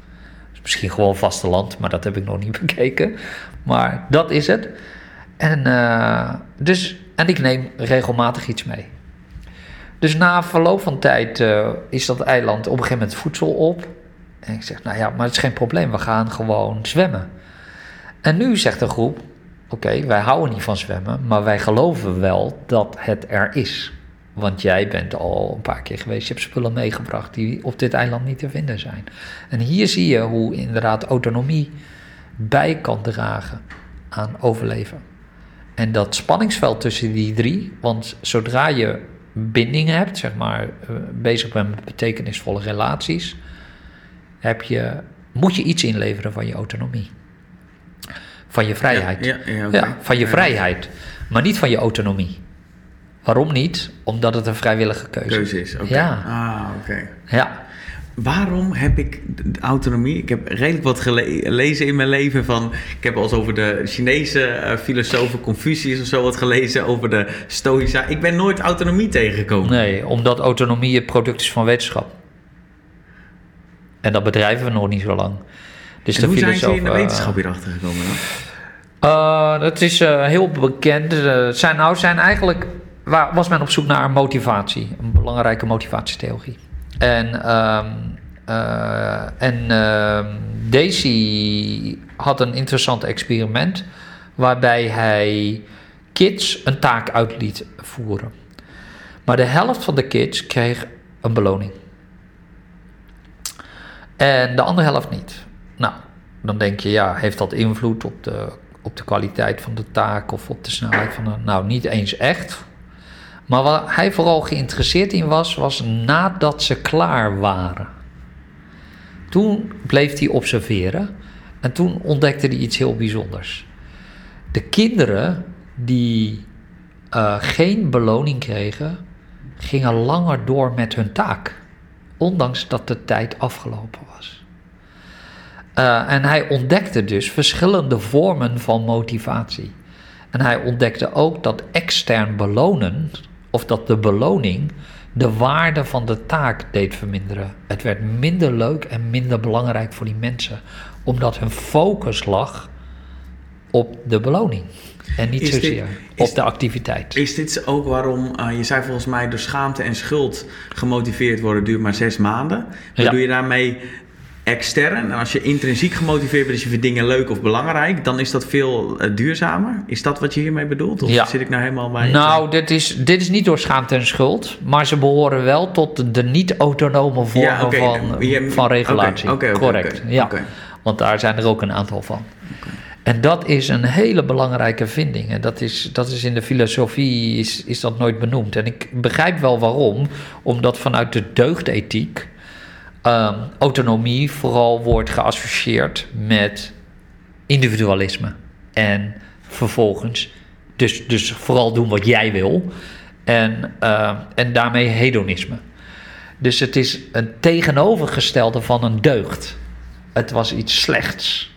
Dus misschien gewoon vasteland, maar dat heb ik nog niet bekeken. Maar dat is het. En, eh, dus, en ik neem regelmatig iets mee. Dus na verloop van tijd eh, is dat eiland op een gegeven moment voedsel op. En ik zeg, nou ja, maar het is geen probleem, we gaan gewoon zwemmen. En nu zegt de groep, oké, wij houden niet van zwemmen, maar wij geloven wel dat het er is. Want jij bent al een paar keer geweest, je hebt spullen meegebracht die op dit eiland niet te vinden zijn. En hier zie je hoe inderdaad autonomie bij kan dragen aan overleven. En dat spanningsveld tussen die drie, want zodra je binding hebt, zeg maar, eh, bezig bent met betekenisvolle relaties, heb je, moet je iets inleveren van je autonomie. Van je vrijheid. Ja, ja, ja, Ja, oké. van je vrijheid, maar niet van je autonomie. Waarom niet? Omdat het een vrijwillige keuze, Keuze is, oké. Ja. Ah, oké. Ja, Waarom heb ik de autonomie? Ik heb redelijk wat gele- gelezen in mijn leven van... Ik heb al eens over de Chinese eh, filosoof Confucius of zo wat gelezen. Over de Stoïca. Ik ben nooit autonomie tegengekomen. nee, omdat autonomie het product is van wetenschap. En dat bedrijven we nog niet zo lang. Dus En de hoe zijn ze in de eh, wetenschap hierachter gekomen dan? Uh, dat is eh, heel bekend. Uh, zijn, nou, zijn eigenlijk waar, was men op zoek naar motivatie, een belangrijke motivatietheorie. En, ehm uh, en uh, Daisy had een interessant experiment waarbij hij kids een taak uit liet voeren. Maar de helft van de kids kreeg een beloning. En de andere helft niet. Nou, dan denk je, ja, heeft dat invloed op de, op de kwaliteit van de taak of op de snelheid van de. Nou, niet eens echt. Maar wat hij vooral geïnteresseerd in was, was nadat ze klaar waren. Toen bleef hij observeren en toen ontdekte hij iets heel bijzonders. De kinderen die uh, geen beloning kregen, gingen langer door met hun taak, ondanks dat de tijd afgelopen was. Eh, en hij ontdekte dus verschillende vormen van motivatie. En hij ontdekte ook dat extern belonen, of dat de beloning, de waarde van de taak deed verminderen. Het werd minder leuk en minder belangrijk voor die mensen, omdat hun focus lag op de beloning. En niet Is zozeer op de activiteit. Is dit ook waarom, eh, je zei volgens mij, door schaamte en schuld gemotiveerd worden duurt maar zes maanden. Ja. Bedoel je daarmee extern? En als je intrinsiek gemotiveerd bent, dus je vindt dingen leuk of belangrijk, dan is dat veel eh, duurzamer. Is dat wat je hiermee bedoelt? Of Ja. zit ik nou helemaal bij? Nou, dit is, dit is niet door schaamte en schuld, maar ze behoren wel tot de, niet-autonome vormen Ja, van, van regulatie. oké, oké, Correct, ja. Want daar zijn er ook een aantal van. En dat is een hele belangrijke vinding. En dat is, dat is in de filosofie is, is dat nooit benoemd. En ik begrijp wel waarom. Omdat vanuit de deugdethiek ehm, autonomie vooral wordt geassocieerd met individualisme. En vervolgens dus, dus vooral doen wat jij wil. En, eh, en daarmee hedonisme. Dus het is een tegenovergestelde van een deugd. Het was iets slechts.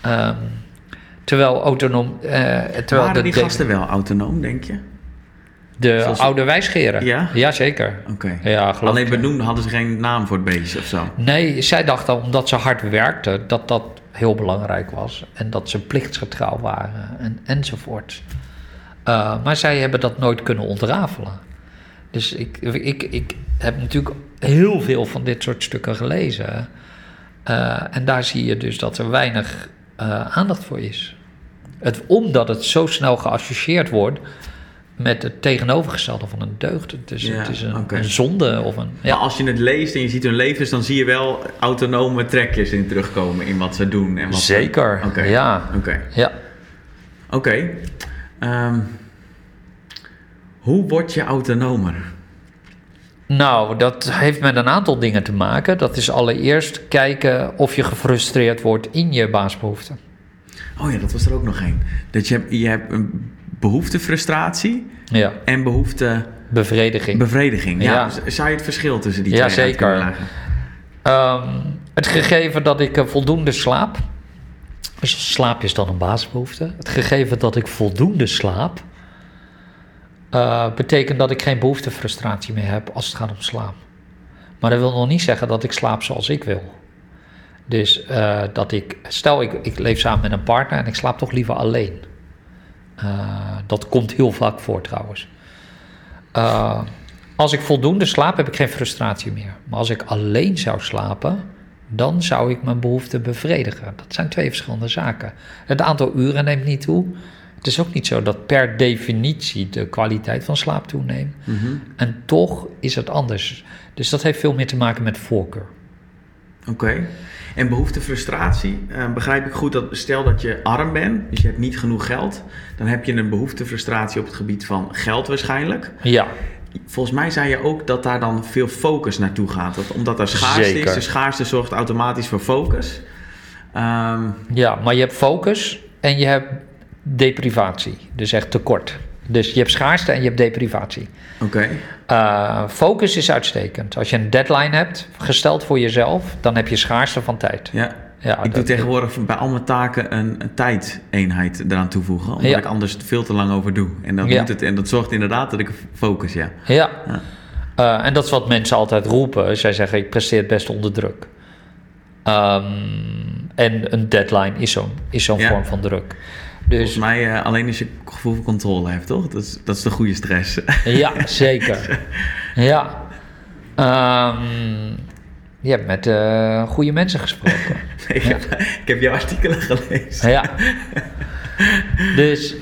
Ehm, terwijl autonoom. eh terwijl Waren de, die gasten wel autonoom, denk je? De zoals- oude wijsgeren. Ja? Jazeker. Oké. Ja, geloof Alleen benoemd hadden ze geen naam voor het beestje of zo. Nee, zij dachten omdat ze hard werkten dat dat heel belangrijk was. En dat ze plichtsgetrouw waren en, enzovoort. Eh, maar zij hebben dat nooit kunnen ontrafelen. Dus ik, ik, ik heb natuurlijk heel veel van dit soort stukken gelezen. Eh, en daar zie je dus dat er weinig eh, aandacht voor is. Het, omdat het zo snel geassocieerd wordt met het tegenovergestelde van een deugd. Dus Ja, het is een, zonde of een... Maar als je het leest en je ziet hun levens, dan zie je wel autonome trekjes in terugkomen in wat ze doen. En wat ze- Zeker, ja. Oké. Ja. Oké. Ehm, hoe word je autonomer? Nou, dat heeft met een aantal dingen te maken. Dat is allereerst kijken of je gefrustreerd wordt in je baasbehoeften. Oh ja, dat was er ook nog één. Dat je, je hebt een behoeftefrustratie Ja, en behoefte bevrediging. bevrediging. Ja. Zou je het verschil tussen die Ja, twee zeker. Ehm, het gegeven dat ik eh, voldoende slaap. Dus slaap is dan een basisbehoefte. Het gegeven dat ik voldoende slaap. eh, betekent dat ik geen behoeftefrustratie meer heb als het gaat om slaap. Maar dat wil nog niet zeggen dat ik slaap zoals ik wil. Dus eh, dat ik, stel ik, ik leef samen met een partner en ik slaap toch liever alleen. Eh, dat komt heel vaak voor trouwens. Eh, als ik voldoende slaap, heb ik geen frustratie meer. Maar als ik alleen zou slapen, dan zou ik mijn behoeften bevredigen. Dat zijn twee verschillende zaken. Het aantal uren neemt niet toe. Het is ook niet zo dat per definitie de kwaliteit van slaap toeneemt. Mhm. En toch is het anders. Dus dat heeft veel meer te maken met voorkeur. Oké. En behoeftefrustratie, eh, begrijp ik goed dat stel dat je arm bent, dus je hebt niet genoeg geld, dan heb je een behoeftefrustratie op het gebied van geld waarschijnlijk. Ja, Volgens mij zei je ook dat daar dan veel focus naartoe gaat. Dat, omdat er schaarste is, de schaarste zorgt automatisch voor focus. Ehm, ja, maar je hebt focus en je hebt deprivatie. Dus echt tekort. Dus je hebt schaarste en je hebt deprivatie. Oké. Eh, focus is uitstekend. Als je een deadline hebt, gesteld voor jezelf, dan heb je schaarste van tijd. Ja. Ja, ik doe tegenwoordig bij al mijn taken een, een tijdeenheid eraan toevoegen. Omdat Ja. ik anders veel te lang over doe. En dat, Ja. doet het, en dat zorgt inderdaad dat ik focus, ja. Ja. Eh, en dat is wat mensen altijd roepen. Zij zeggen, ik presteer best onder druk. Ehm, en een deadline is zo'n is zo'n vorm van druk. Volgens Dus mij eh, alleen als je gevoel van controle hebt, toch? Dat is, dat is de goede stress. ja, zeker. Ja. Ehm, je hebt met eh, goede mensen gesproken. ik, heb, ik heb jouw artikelen gelezen. Ja. Dus,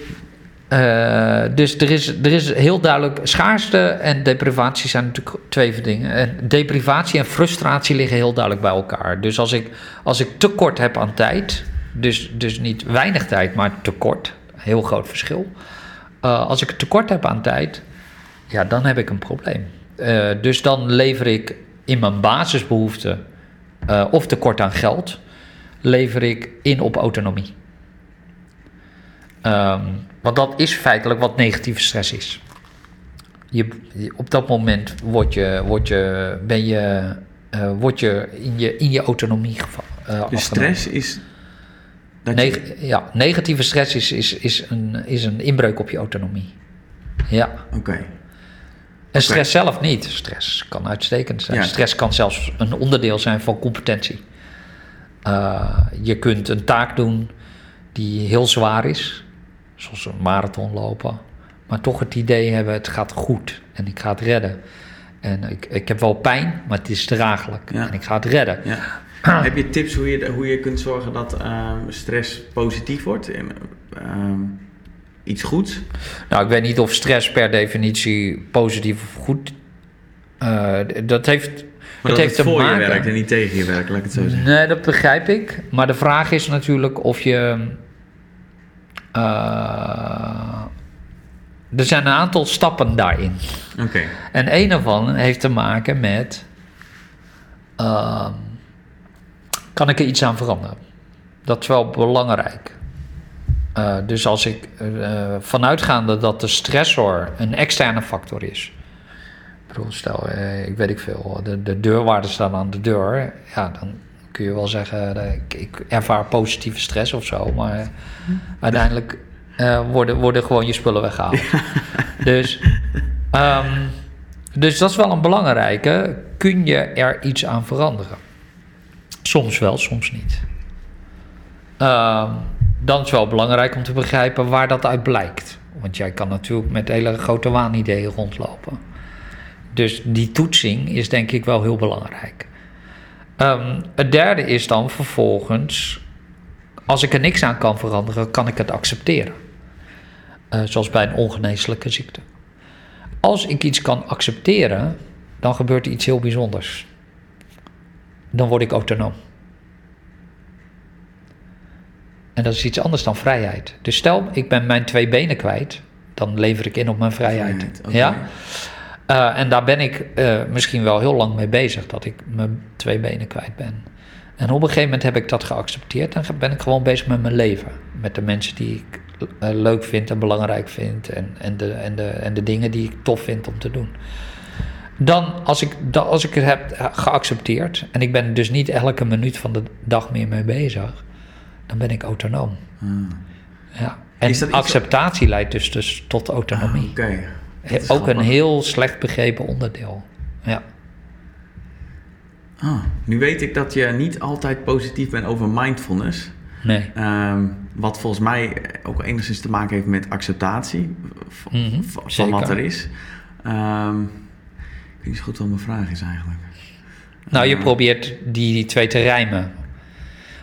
eh, dus er, is, er is heel duidelijk... Schaarste en deprivatie zijn natuurlijk twee dingen. En deprivatie en frustratie liggen heel duidelijk bij elkaar. Dus als ik, als ik tekort heb aan tijd... Dus, dus niet weinig tijd, maar tekort. Heel groot verschil. Eh, als ik tekort heb aan tijd... Ja, dan heb ik een probleem. Eh, dus dan lever ik in mijn basisbehoeften... eh, of tekort aan geld... lever ik in op autonomie. Ehm, want dat is feitelijk wat negatieve stress is. Je, op dat moment word je, word je, ben je, word je, in, je in je autonomie geva- afgenomen. Dus stress is... Je- Neg- ja, negatieve stress is, is, is, een, is een inbreuk op je autonomie. Ja. Oké. En stress zelf niet. Stress kan uitstekend zijn. Ja. Stress kan zelfs een onderdeel zijn van competentie. Eh, je kunt een taak doen die heel zwaar is, zoals een marathon lopen, maar toch het idee hebben: het gaat goed en ik ga het redden. En ik, ik heb wel pijn, maar het is draaglijk Ja. en ik ga het redden. Ja. Heb je tips hoe je, hoe je kunt zorgen dat ehm, stress positief wordt? En, ehm, iets goeds? Nou, ik weet niet of stress per definitie positief of goed. eh, dat heeft. Maar het dat heeft het te voor maken. je werkt en niet tegen je werkt, laat ik het zo zeggen. Nee, dat begrijp ik. Maar de vraag is natuurlijk of je. eh, er zijn een aantal stappen daarin. Oké. En een daarvan heeft te maken met. ehm, kan ik er iets aan veranderen? Dat is wel belangrijk. Eh, dus als ik eh, vanuitgaande dat de stressor een externe factor is. Ik bedoel, stel, ik weet ik veel, de, de deurwaarden staan aan de deur. Ja, dan kun je wel zeggen, ik, ik ervaar positieve stress of zo. Maar uiteindelijk eh, worden, worden gewoon je spullen weggehaald. Dus, ehm, dus dat is wel een belangrijke. Kun je er iets aan veranderen? Soms wel, soms niet. Ehm, dan is het wel belangrijk om te begrijpen waar dat uit blijkt. Want jij kan natuurlijk met hele grote waanideeën rondlopen. Dus die toetsing is denk ik wel heel belangrijk. Ehm, het derde is dan vervolgens, als ik er niks aan kan veranderen, kan ik het accepteren. Eh, zoals bij een ongeneeslijke ziekte. Als ik iets kan accepteren, dan gebeurt er iets heel bijzonders. Dan word ik autonoom. En dat is iets anders dan vrijheid. Dus stel, ik ben mijn twee benen kwijt, dan lever ik in op mijn vrijheid. Ja? Eh, en daar ben ik eh, misschien wel heel lang mee bezig, dat ik mijn twee benen kwijt ben. En op een gegeven moment heb ik dat geaccepteerd en ben ik gewoon bezig met mijn leven. Met de mensen die ik eh, leuk vind en belangrijk vind en, en, de, en, de, en de dingen die ik tof vind om te doen. Dan, als ik, als ik het heb geaccepteerd en ik ben dus niet elke minuut van de dag meer mee bezig, dan ben ik autonoom. Ja. En Ah, acceptatie leidt dus, dus tot autonomie. Is ook een heel slecht begrepen onderdeel. Ja. Ah, nu weet ik dat je niet altijd positief bent over mindfulness. Nee. Ehm, wat volgens mij ook enigszins te maken heeft met acceptatie Mhm, van wat er is. Ik weet niet zo goed wat mijn vraag is eigenlijk. Nou, je probeert die, die twee te rijmen.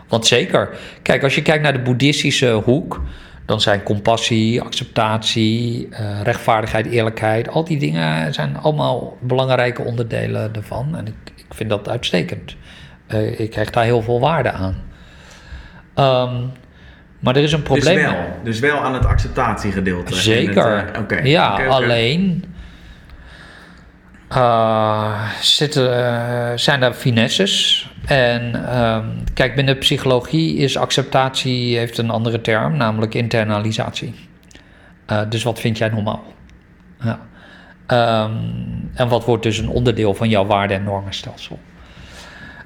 Want zeker, kijk, als je kijkt naar de boeddhistische hoek, dan zijn compassie, acceptatie, eh, rechtvaardigheid, eerlijkheid, al die dingen zijn allemaal belangrijke onderdelen ervan. En ik, ik vind dat uitstekend. Eh, ik hecht daar heel veel waarde aan. Ehm, maar er is een probleem. Dus wel, dus wel aan het acceptatiegedeelte. Zeker. het, eh, oké, ja, alleen eh, zitten, eh, zijn er finesses. En ehm, kijk, binnen psychologie is acceptatie heeft een andere term, namelijk internalisatie. Eh, dus wat vind jij normaal? Ja. Ehm, en wat wordt dus een onderdeel van jouw waarde- en normenstelsel?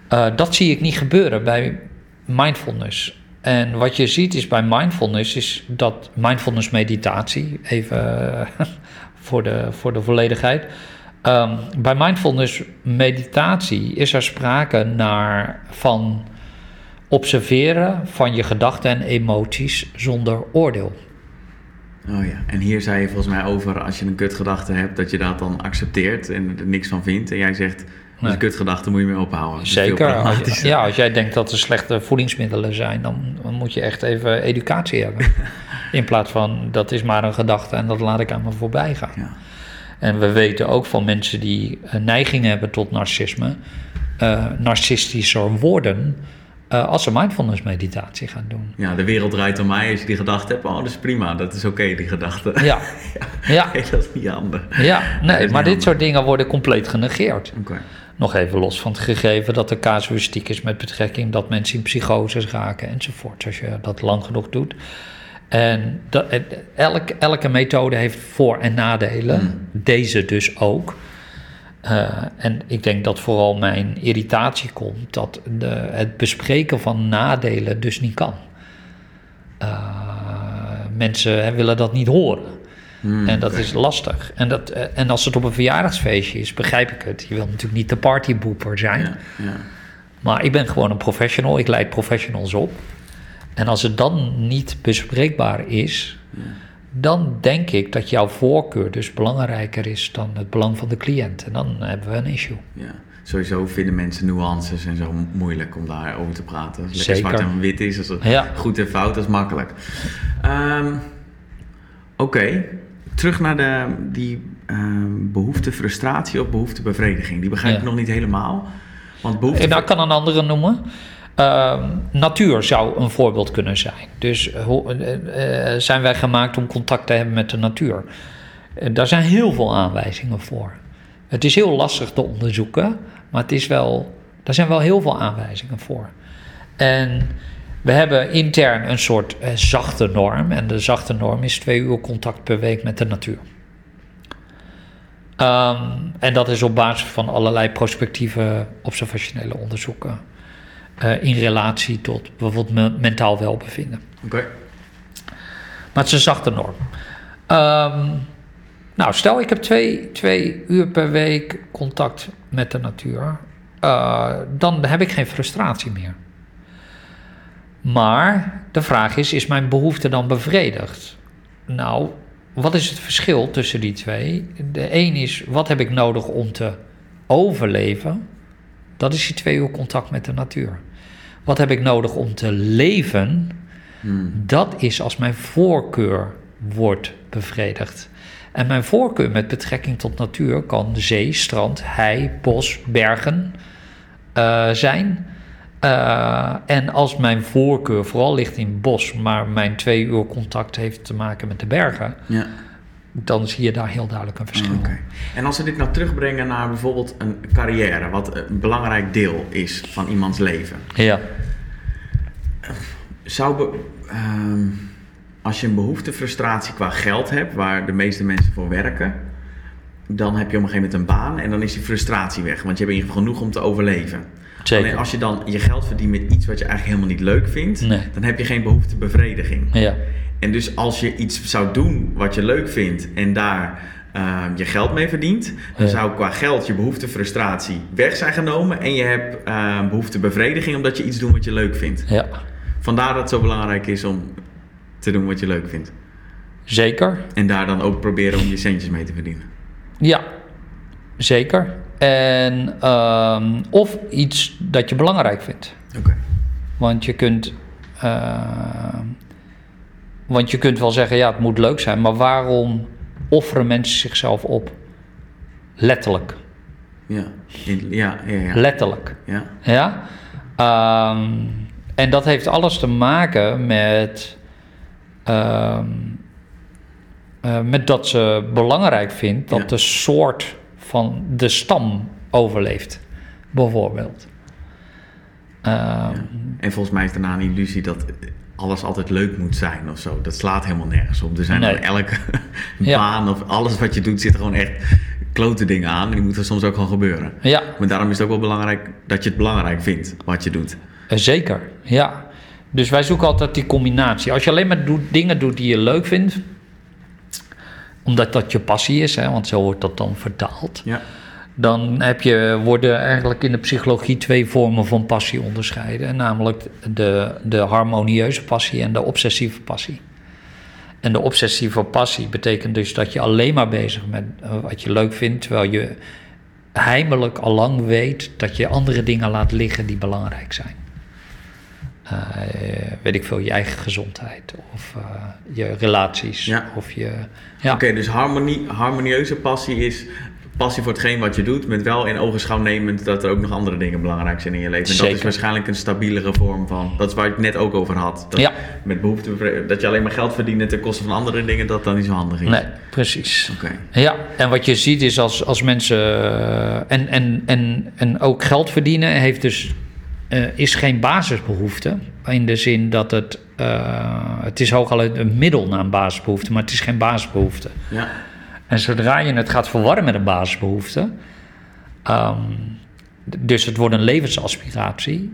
Eh, dat zie ik niet gebeuren bij mindfulness. En wat je ziet is bij mindfulness is dat mindfulness meditatie, even eh, voor de, voor de volledigheid. Ehm, bij mindfulness meditatie is er sprake naar van observeren van je gedachten en emoties zonder oordeel. Oh ja, en hier zei je volgens mij over als je een kutgedachte hebt, dat je dat dan accepteert en er niks van vindt. En jij zegt, Nee. een kutgedachte moet je mee ophouden. Zeker. Als je- pragmatischer. ja, als jij denkt dat er slechte voedingsmiddelen zijn, dan, dan moet je echt even educatie hebben. In plaats van dat is maar een gedachte en dat laat ik aan me voorbij gaan. Ja. En we weten ook van mensen die een neiging hebben tot narcisme, eh, narcistischer worden eh, als ze mindfulness meditatie gaan doen. Ja, de wereld draait om mij. Als je die gedachte hebt, oh, dat is prima. Dat is oké, die gedachte. Ja, ja, Nee, dat is niet handig. ja. Nee, maar dit soort dingen worden compleet genegeerd. Oké. Nog even los van het gegeven dat er casuïstiek is met betrekking dat mensen in psychoses raken enzovoort, als je dat lang genoeg doet. En dat, elke, elke methode heeft voor- en nadelen, deze dus ook. Eh, en ik denk dat vooral mijn irritatie komt dat de, het bespreken van nadelen dus niet kan. Uh, mensen hè, willen dat niet horen. Hmm, en dat is lastig. En, dat, eh, en als het op een verjaardagsfeestje is, begrijp ik het. Je wil natuurlijk niet de partyboeper zijn. Ja, ja. Maar ik ben gewoon een professional. Ik leid professionals op. En als het dan niet bespreekbaar is, dan denk ik dat jouw voorkeur dus belangrijker is dan het belang van de cliënt. En dan hebben we een issue. Ja. Sowieso vinden mensen nuances en zo moeilijk om daarover te praten. Als het Zeker. zwart en wit is, als het Ja. goed en fout, dat is makkelijk. Ehm, Oké, terug naar de, die ehm, behoefte frustratie of behoefte bevrediging. Die begrijp ik Ja. nog niet helemaal. Want behoefte... En nou, ik kan een andere noemen. Ehm, natuur zou een voorbeeld kunnen zijn. Dus eh, eh, eh, zijn wij gemaakt om contact te hebben met de natuur? Daar zijn heel veel aanwijzingen voor. Het is heel lastig te onderzoeken, maar het is wel, daar zijn wel heel veel aanwijzingen voor. En we hebben intern een soort zachte norm. En de zachte norm is twee uur contact per week met de natuur. Ehm, en dat is op basis van allerlei prospectieve observationele onderzoeken. Eh, in relatie tot bijvoorbeeld me- mentaal welbevinden. Oké. Maar het is een zachte norm. Ehm, nou, stel ik heb twee, twee uur per week contact met de natuur. eh, dan heb ik geen frustratie meer. Maar de vraag is: is mijn behoefte dan bevredigd? Nou, wat is het verschil tussen die twee? De een is: wat heb ik nodig om te overleven? Dat is die twee uur contact met de natuur. Wat heb ik nodig om te leven? Hmm. Dat is als mijn voorkeur wordt bevredigd. En mijn voorkeur met betrekking tot natuur kan zee, strand, hei, bos, bergen eh, zijn. Eh, en als mijn voorkeur vooral ligt in bos, maar mijn twee uur contact heeft te maken met de bergen, Ja. Dan zie je daar heel duidelijk een verschil. Oké. En als we dit nou terugbrengen naar bijvoorbeeld een carrière, wat een belangrijk deel is van iemands leven. Ja, Zou be- ehm, als je een behoefte, frustratie qua geld hebt, waar de meeste mensen voor werken, dan heb je op een gegeven moment een baan en dan is die frustratie weg, want je hebt in ieder geval genoeg om te overleven. Zeker. Alleen als je dan je geld verdient met iets wat je eigenlijk helemaal niet leuk vindt, Nee. dan heb je geen behoeftebevrediging. Ja, En dus als je iets zou doen wat je leuk vindt en daar ehm, je geld mee verdient, dan Ja. zou qua geld je behoefte frustratie weg zijn genomen en je hebt ehm behoefte bevrediging omdat je iets doet wat je leuk vindt. ja, Vandaar dat het zo belangrijk is om te doen wat je leuk vindt. zeker. En daar dan ook proberen om je centjes mee te verdienen. Ja, zeker. En, ehm, of iets dat je belangrijk vindt. Want je kunt. eh, want je kunt wel zeggen, ja, het moet leuk zijn, maar waarom offeren mensen zichzelf op? Letterlijk. Ja. In- ja, ja, ja. Letterlijk. ja. Ja. Ehm, en dat heeft alles te maken met. ehm, eh, met dat ze belangrijk vindt dat de soort van de stam overleeft, bijvoorbeeld. Ehm, En volgens mij is daarna een illusie dat alles altijd leuk moet zijn of zo. Dat slaat helemaal nergens op. Er zijn Nee. elke Ja. baan of alles wat je doet zit er gewoon echt klote dingen aan. En die moeten soms ook gewoon gebeuren. Ja, Maar daarom is het ook wel belangrijk dat je het belangrijk vindt wat je doet. eh, zeker. Ja. Dus wij zoeken altijd die combinatie. Als je alleen maar doet, dingen doet die je leuk vindt, omdat dat je passie is, hè, want zo wordt dat dan vertaald. Ja. dan heb je, worden eigenlijk in de psychologie twee vormen van passie onderscheiden. En namelijk de, de harmonieuze passie en de obsessieve passie. En de obsessieve passie betekent dus dat je alleen maar bezig bent met wat je leuk vindt, terwijl je heimelijk al lang weet dat je andere dingen laat liggen die belangrijk zijn. Eh, weet ik veel, je eigen gezondheid of eh, je relaties Ja. of je... Ja, Oké, dus harmonie, harmonieuze passie is passie voor hetgeen wat je doet, met wel in ogenschouw nemend dat er ook nog andere dingen belangrijk zijn in je leven. En dat is waarschijnlijk een stabielere vorm van, dat is waar ik het net ook over had. Dat Ja. Met behoefte, dat je alleen maar geld verdient ten koste van andere dingen, dat dan niet zo handig is. nee, precies. Oké. Ja, en wat je ziet is als, als mensen eh, en, en, en, en ook geld verdienen, heeft dus, eh, is geen basisbehoefte. In de zin dat het, eh, het is hooguit een middel naar een basisbehoefte, maar het is geen basisbehoefte. Ja. En zodra je het gaat verwarren met een basisbehoefte, Ehm, dus het wordt een levensaspiratie,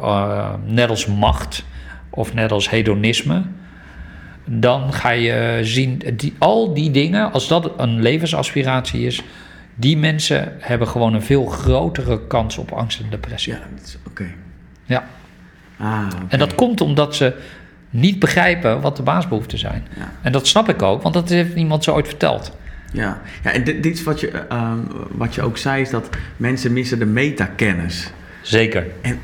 uh, net als macht of net als hedonisme. Dan ga je zien, die, al die dingen, als dat een levensaspiratie is, die mensen hebben gewoon een veel grotere kans op angst en depressie. Ja, oké. Ja. Ah. En dat komt omdat ze niet begrijpen wat de baasbehoeften zijn. Ja. En dat snap ik ook, want dat heeft niemand zo ooit verteld. Ja, ja en dit, dit is wat je, uh, wat je ook zei, is dat mensen missen de metakennis. Zeker. En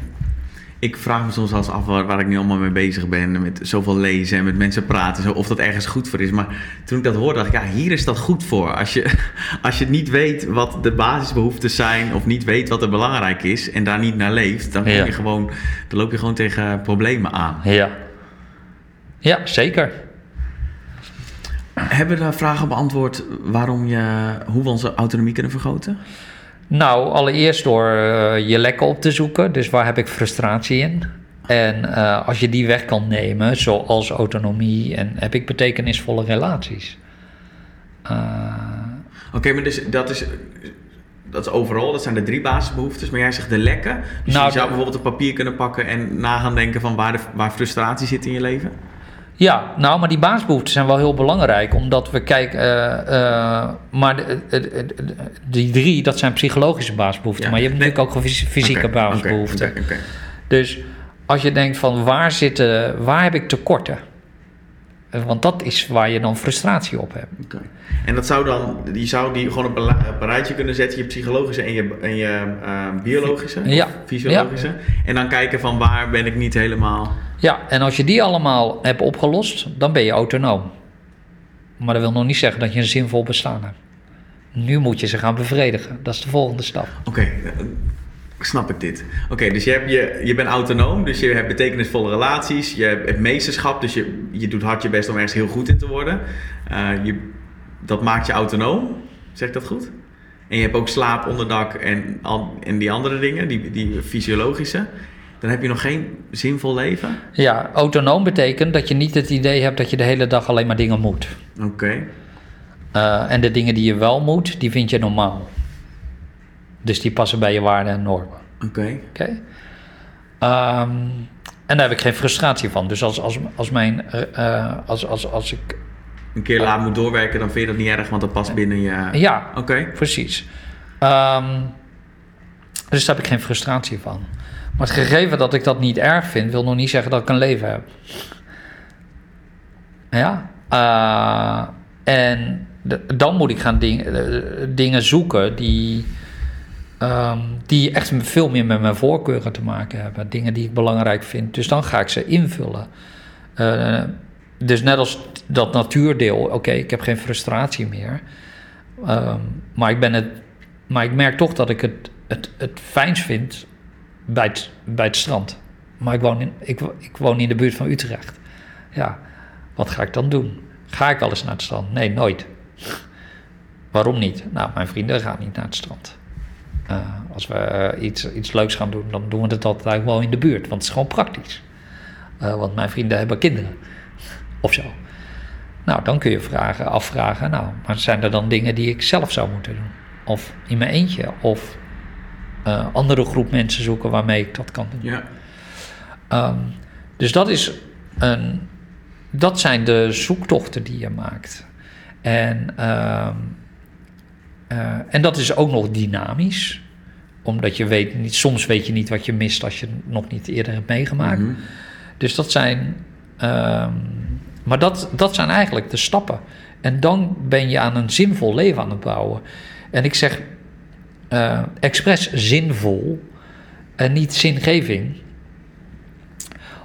ik vraag me soms af waar, waar, ik nu allemaal mee bezig ben. Met zoveel lezen en met mensen praten. Zo, of dat ergens goed voor is. Maar toen ik dat hoorde, dacht ik, ja, hier is dat goed voor. Als je, als je niet weet wat de basisbehoeften zijn. Of niet weet wat er belangrijk is. En daar niet naar leeft. Dan, Ja. je gewoon, dan loop je gewoon tegen problemen aan. Ja. Ja, zeker. Hebben we daar vragen beantwoord waarom je, hoe we onze autonomie kunnen vergroten? Nou, allereerst door eh, je lekken op te zoeken. Dus waar heb ik frustratie in? En eh, als je die weg kan nemen, zoals autonomie, en heb ik betekenisvolle relaties. Eh, Oké, maar dus dat is, dat is overal, dat zijn de drie basisbehoeftes. Maar jij zegt de lekken. Dus Nou, je zou bijvoorbeeld een papier kunnen pakken en na gaan denken van waar, de, waar frustratie zit in je leven. Ja, nou, maar die baasbehoeften zijn wel heel belangrijk, omdat we kijken. eh, eh, maar de- de- de- de- die drie, dat zijn psychologische baasbehoeften. Ja, Maar je hebt nee. natuurlijk ook fys- fysieke oké, oké. Dus als je denkt van waar zitten, waar heb ik tekorten? Want dat is waar je dan frustratie op hebt. Oké. En dat zou dan, je zou die gewoon op een, op een rijtje kunnen zetten, je psychologische en je, en je eh, biologische, Ja. fysiologische. En dan kijken van waar ben ik niet helemaal... Ja, en als je die allemaal hebt opgelost, dan ben je autonoom. Maar dat wil nog niet zeggen dat je een zinvol bestaan hebt. Nu moet je ze gaan bevredigen. Dat is de volgende stap. Oké, eh, snap ik dit. Oké, dus je, hebt je, je bent autonoom, dus je hebt betekenisvolle relaties, je hebt meesterschap, dus je, je doet hard je best om ergens heel goed in te worden. Eh, je, dat maakt je autonoom, zeg ik dat goed? En je hebt ook slaap, onderdak en, al, en die andere dingen, die, die fysiologische. Dan heb je nog geen zinvol leven. Ja, autonoom betekent dat je niet het idee hebt dat je de hele dag alleen maar dingen moet. Oké. Eh, en de dingen die je wel moet, die vind je normaal. Dus die passen bij je waarden en normen. Oké. Oké? Ehm, en daar heb ik geen frustratie van. Dus als, als, als, mijn, eh, eh, als, als, als ik. Een keer laat moet doorwerken, dan vind je dat niet erg, want dat past binnen je... Ja, Oké. precies. Ehm, dus daar heb ik geen frustratie van. Maar het gegeven dat ik dat niet erg vind, wil nog niet zeggen dat ik een leven heb. Ja. Eh, en de- dan moet ik gaan ding, dingen zoeken die, ehm, die echt veel meer met mijn voorkeuren te maken hebben. Dingen die ik belangrijk vind. Dus dan ga ik ze invullen. Eh, dus net als dat natuurdeel, oké, ik heb geen frustratie meer. Ehm, maar, ik ben het, maar ik merk toch dat ik het, het, het fijnst vind bij het, bij het strand. Maar ik woon, in, ik, ik woon in de buurt van Utrecht. Ja, wat ga ik dan doen? Ga ik wel eens naar het strand? Nee, nooit. Waarom niet? Nou, mijn vrienden gaan niet naar het strand. Eh, als we iets, iets leuks gaan doen, dan doen we het altijd eigenlijk wel in de buurt. Want het is gewoon praktisch. Eh, want mijn vrienden hebben kinderen. Of zo. Nou, dan kun je vragen, afvragen, nou, maar zijn er dan dingen die ik zelf zou moeten doen? Of in mijn eentje? Of eh andere groep mensen zoeken waarmee ik dat kan doen? Ja. Ehm, dus dat, is een, dat zijn de zoektochten die je maakt. En, ehm, eh, en dat is ook nog dynamisch. Omdat je weet niet, soms weet je niet wat je mist als je het nog niet eerder hebt meegemaakt. Mhm. Dus dat zijn. ehm, maar dat, dat zijn eigenlijk de stappen. En dan ben je aan een zinvol leven aan het bouwen. En ik zeg eh expres zinvol en niet zingeving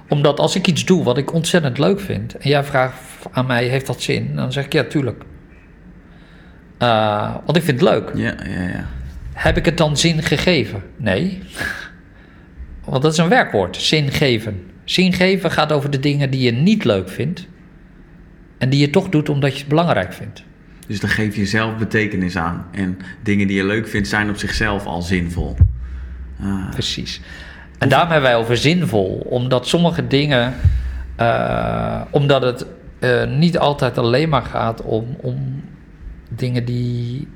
omdat als ik iets doe wat ik ontzettend leuk vind... en jij vraagt aan mij, heeft dat zin? Dan zeg ik, ja, tuurlijk. Eh, want ik vind het leuk. Ja, ja, ja. Heb ik het dan zin gegeven? Nee. Want dat is een werkwoord, zin geven. Zin geven gaat over de dingen die je niet leuk vindt... en die je toch doet omdat je het belangrijk vindt. Dus dan geef je zelf betekenis aan. En dingen die je leuk vindt zijn op zichzelf al zinvol. Ah, Precies. En daarom hebben wij over zinvol, omdat sommige dingen, eh, omdat het eh, niet altijd alleen maar gaat om, om dingen die,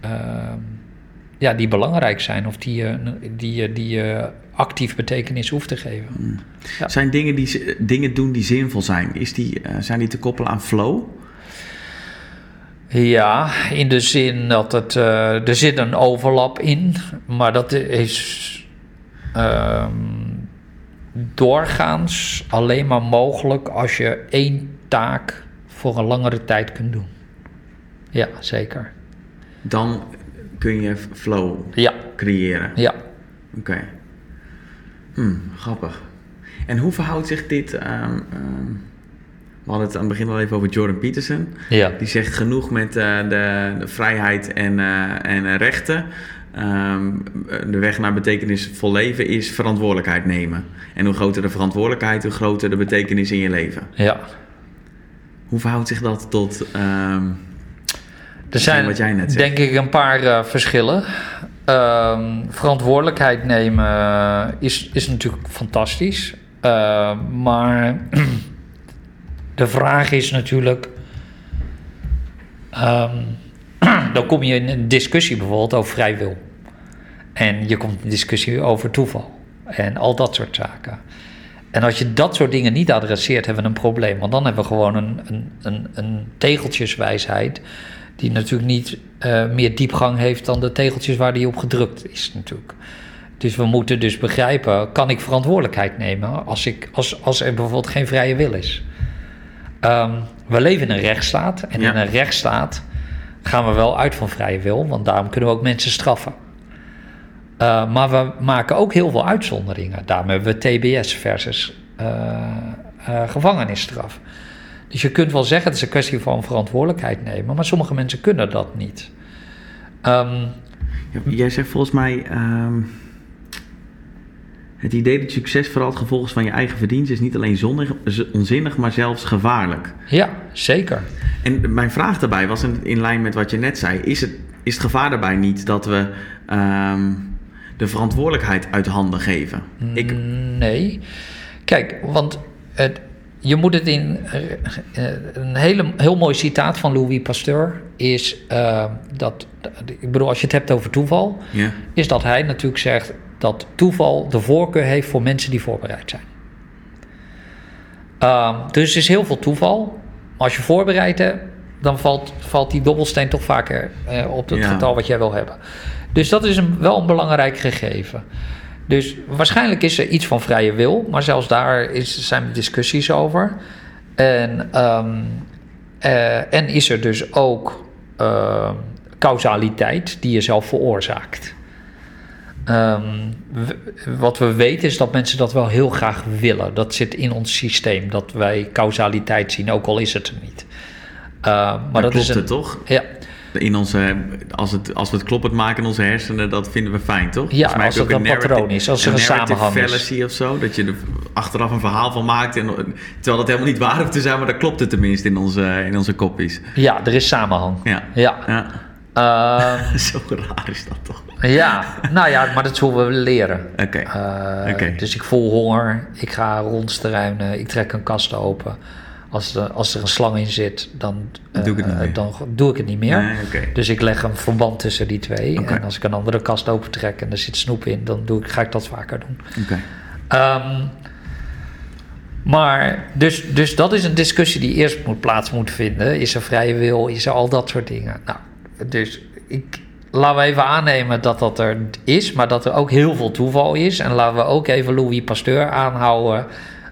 ehm, ja, die belangrijk zijn of die je die, die, die, actief betekenis hoeft te geven. Ja. Zijn dingen, die, dingen doen die zinvol zijn, is die, zijn die te koppelen aan flow? Ja, in de zin dat het, er zit een overlap in, maar dat is ehm, doorgaans alleen maar mogelijk als je één taak voor een langere tijd kunt doen. Ja, zeker. Dan kun je flow ja. creëren. Ja. Oké. Hmm, grappig. En hoe verhoudt zich dit um, we hadden het aan het begin al even over Jordan Peterson. Ja. Die zegt genoeg met uh, de, de, vrijheid en, uh, en rechten. Um, de weg naar betekenisvol leven is verantwoordelijkheid nemen. En hoe groter de verantwoordelijkheid, hoe groter de betekenis in je leven. Ja. Hoe verhoudt zich dat tot um, er zijn, wat jij net zegt? denk ik, een paar uh, verschillen. Um, verantwoordelijkheid nemen is, is natuurlijk fantastisch. Uh, maar de vraag is natuurlijk. dan kom je in een discussie bijvoorbeeld over vrij wil. En je komt in een discussie over toeval. En al dat soort zaken. En als je dat soort dingen niet adresseert, hebben we een probleem. Want dan hebben we gewoon een, een, een, een tegeltjeswijsheid. Die natuurlijk niet uh, meer diepgang heeft dan de tegeltjes waar die op gedrukt is, natuurlijk. Dus we moeten dus begrijpen: kan ik verantwoordelijkheid nemen als, ik, als, als er bijvoorbeeld geen vrije wil is? Um, we leven in een rechtsstaat. En in een rechtsstaat gaan we wel uit van vrije wil, want daarom kunnen we ook mensen straffen. Uh, maar we maken ook heel veel uitzonderingen. Daarom hebben we TBS versus uh, uh, gevangenisstraf. Dus je kunt wel zeggen, het is een kwestie van verantwoordelijkheid nemen, maar sommige mensen kunnen dat niet. Um, Jij zegt volgens mij. Um, het idee dat succes vooral het gevolg is van je eigen verdienst is niet alleen zonnig, onzinnig, maar zelfs gevaarlijk. Ja, zeker. En mijn vraag daarbij was in, in lijn met wat je net zei: is het, is het gevaar daarbij niet dat we um, de verantwoordelijkheid uit handen geven? Ik... Nee. Kijk, want het, je moet het in. Uh, een hele, heel mooi citaat van Louis Pasteur is uh, dat. Ik bedoel, als je het hebt over toeval, yeah. is dat hij natuurlijk zegt dat toeval de voorkeur heeft voor mensen die voorbereid zijn. Uh, dus er is heel veel toeval. Maar als je voorbereid hebt, dan valt, valt die dobbelsteen toch vaker uh, op het ja. getal wat jij wil hebben. Dus dat is een, wel een belangrijk gegeven. Dus waarschijnlijk is er iets van vrije wil, maar zelfs daar is, zijn discussies over. En, um, uh, en is er dus ook uh, causaliteit die je zelf veroorzaakt. Um, wat we weten is dat mensen dat wel heel graag willen. Dat zit in ons systeem, dat wij causaliteit zien, ook al is het er niet. Uh, maar dat, dat klopt is een, het toch? Ja. In onze, als, het, als we het kloppend maken in onze hersenen, dat vinden we fijn, toch? Ja, als het een patroon is, als er een, samenhang is. fallacy of zo, dat je er achteraf een verhaal van maakt. En, terwijl dat helemaal niet waar hoeft te zijn, maar dat klopt het tenminste in onze, in onze kopjes. Ja, er is samenhang. Ja. ja. ja. Uh, Zo raar is dat toch? Ja, nou ja, maar dat zullen we leren. Oké. Okay. Uh, okay. Dus ik voel honger, ik ga rondstruinen, ik trek een kast open. Als er, als er een slang in zit, dan, doe, ik het niet meer. dan doe ik het niet meer. Nee, okay. Dus ik leg een verband tussen die twee. En als ik een andere kast opentrek en er zit snoep in, dan doe ik, ga ik dat vaker doen. Oké. Um, maar dus, dus dat is een discussie die eerst moet plaats moet vinden. Is er vrije wil? Is er al dat soort dingen? Nou, dus ik, laten we even aannemen dat dat er is, maar dat er ook heel veel toeval is. En laten we ook even Louis Pasteur aanhouden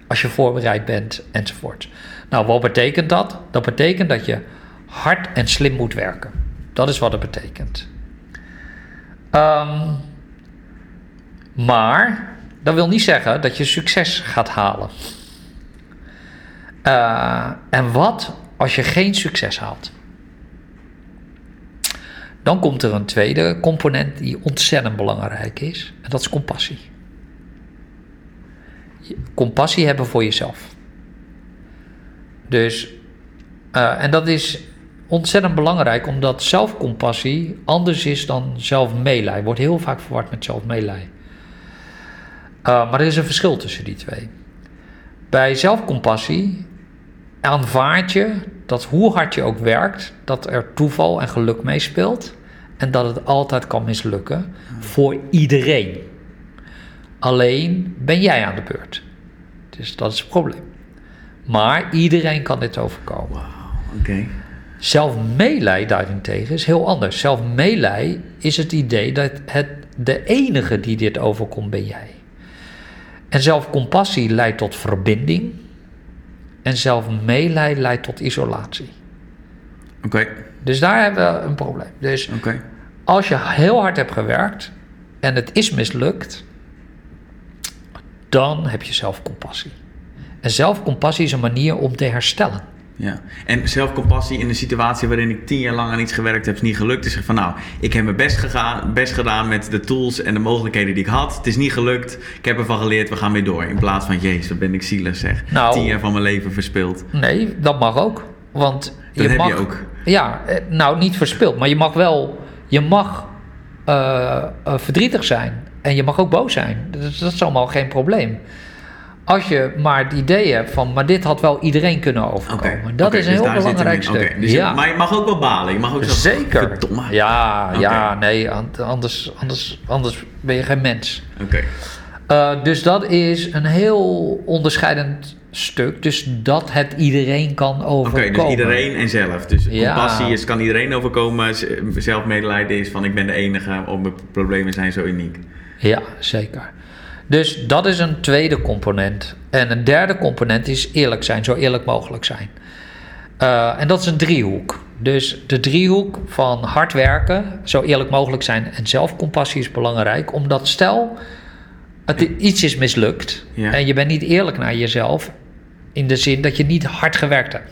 als je voorbereid bent enzovoort. Nou, wat betekent dat? Dat betekent dat je hard en slim moet werken. Dat is wat het betekent. Um, maar dat wil niet zeggen dat je succes gaat halen. Uh, en wat als je geen succes haalt? Dan komt er een tweede component die ontzettend belangrijk is. En dat is compassie. Compassie hebben voor jezelf. Dus, uh, en dat is ontzettend belangrijk, omdat zelfcompassie anders is dan zelfmeelij. Wordt heel vaak verward met zelfmeelij. Uh, maar er is een verschil tussen die twee. Bij zelfcompassie aanvaard je dat hoe hard je ook werkt, dat er toeval en geluk meespeelt. en dat het altijd kan mislukken voor iedereen. Alleen ben jij aan de beurt. Dus dat is het probleem. Maar iedereen kan dit overkomen. Wauw, oké. Zelfmeelij daarentegen is heel anders. Zelfmeelij is het idee dat het de enige die dit overkomt ben jij. En zelfcompassie leidt tot verbinding. En zelfmeelij leidt tot isolatie. Oké, Dus daar hebben we een probleem. Dus als je heel hard hebt gewerkt en het is mislukt, dan heb je zelfcompassie. En zelfcompassie is een manier om te herstellen. Ja. En zelfcompassie in een situatie waarin ik tien jaar lang aan iets gewerkt heb, is niet gelukt. Is van nou, ik heb mijn best, gegaan, best gedaan met de tools en de mogelijkheden die ik had. Het is niet gelukt. Ik heb ervan geleerd, we gaan weer door. In plaats van, jezus, wat ben ik zielig zeg. Nou. tien jaar van mijn leven verspild. Nee, dat mag ook. Want Dat je heb mag, je ook. Ja, eh, nou niet verspild, maar je mag wel, je mag eh, eh, verdrietig zijn en je mag ook boos zijn. Dat, dat is allemaal geen probleem. Als je maar het idee hebt van, maar dit had wel iedereen kunnen Oké. overkomen. Dat Oké, is een dus heel belangrijk. Oké, stuk. dus je- ja. maar je mag ook wel balen. Je mag ook Zeker. Verdomme. Ja, Oké. ja, nee, an- anders, anders, anders ben je geen mens. Oké. Eh, dus dat is een heel onderscheidend stuk. Dus dat het iedereen kan Oké, overkomen. dus iedereen en zelf. Dus Ja. compassie is, kan iedereen overkomen. Zelfmedelijden is van ik ben de enige. Of mijn problemen zijn zo uniek. Ja, zeker. Dus dat is een tweede component. En een derde component is eerlijk zijn, zo eerlijk mogelijk zijn. Eh, en dat is een driehoek. Dus de driehoek van hard werken, zo eerlijk mogelijk zijn en zelfcompassie is belangrijk. Omdat stel, het, iets is mislukt Ja. en je bent niet eerlijk naar jezelf. In de zin dat je niet hard gewerkt hebt.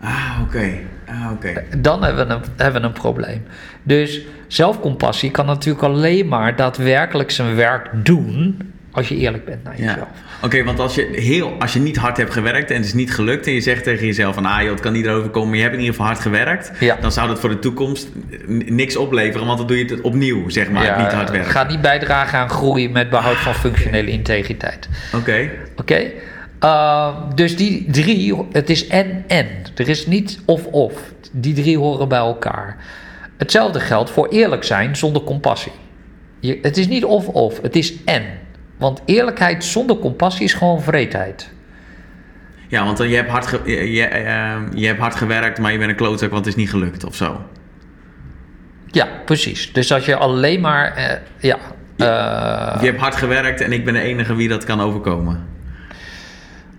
Ah, oké. Ah, oké. Dan hebben we, een, hebben we een probleem. Dus zelfcompassie kan natuurlijk alleen maar daadwerkelijk zijn werk doen als je eerlijk bent naar Ja. jezelf. Oké, want als je, heel, als je niet hard hebt gewerkt en het is niet gelukt en je zegt tegen jezelf van ah joh, het kan niet erover komen, maar je hebt in ieder geval hard gewerkt, Ja. dan zou dat voor de toekomst niks opleveren, want dan doe je het opnieuw, zeg maar, Ja, niet hard werken. Gaat niet bijdragen aan groei met behoud van functionele integriteit. Oké, Oké? Uh, dus die drie, het is en-en. Er is niet of-of. Die drie horen bij elkaar. Hetzelfde geldt voor eerlijk zijn zonder compassie. Je, het is niet of-of, het is en. Want eerlijkheid zonder compassie is gewoon vreedheid. ja, want je, hebt hard ge- je, je, ehm, je hebt hard gewerkt, maar je bent een klootzak, want het is niet gelukt of zo. Ja, precies. Dus als je alleen maar. eh, ja. eh, je hebt hard gewerkt en ik ben de enige wie dat kan overkomen.